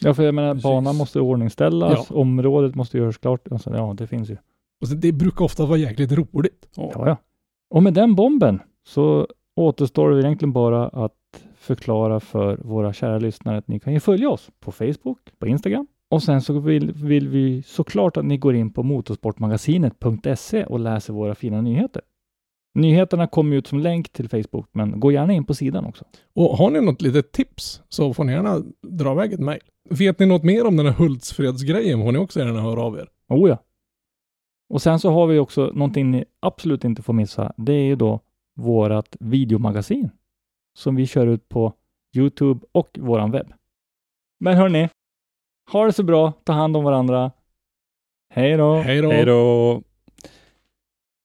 Ja, för jag menar, banan måste ordningställas, området måste göras klart. Alltså, ja, det finns ju. Och så det brukar ofta vara jäkligt roligt. Ja, ja. Och med den bomben så återstår det egentligen bara att förklara för våra kära lyssnare att ni kan ju följa oss på Facebook, på Instagram och sen så vill, vill vi såklart att ni går in på motorsportmagasinet.se och läser våra fina nyheter. Nyheterna kommer ut som länk till Facebook, men gå gärna in på sidan också. Och har ni något litet tips så får ni gärna dra iväg ett mejl. Vet ni något mer om den här Hultsfredsgrejen får ni också gärna höra av er. Oh ja. Och sen så har vi också någonting ni absolut inte får missa. Det är ju då vårat videomagasin som vi kör ut på Youtube och våran webb. Men hörni, ha det så bra, ta hand om varandra. Hej då! Hej då! Hej då!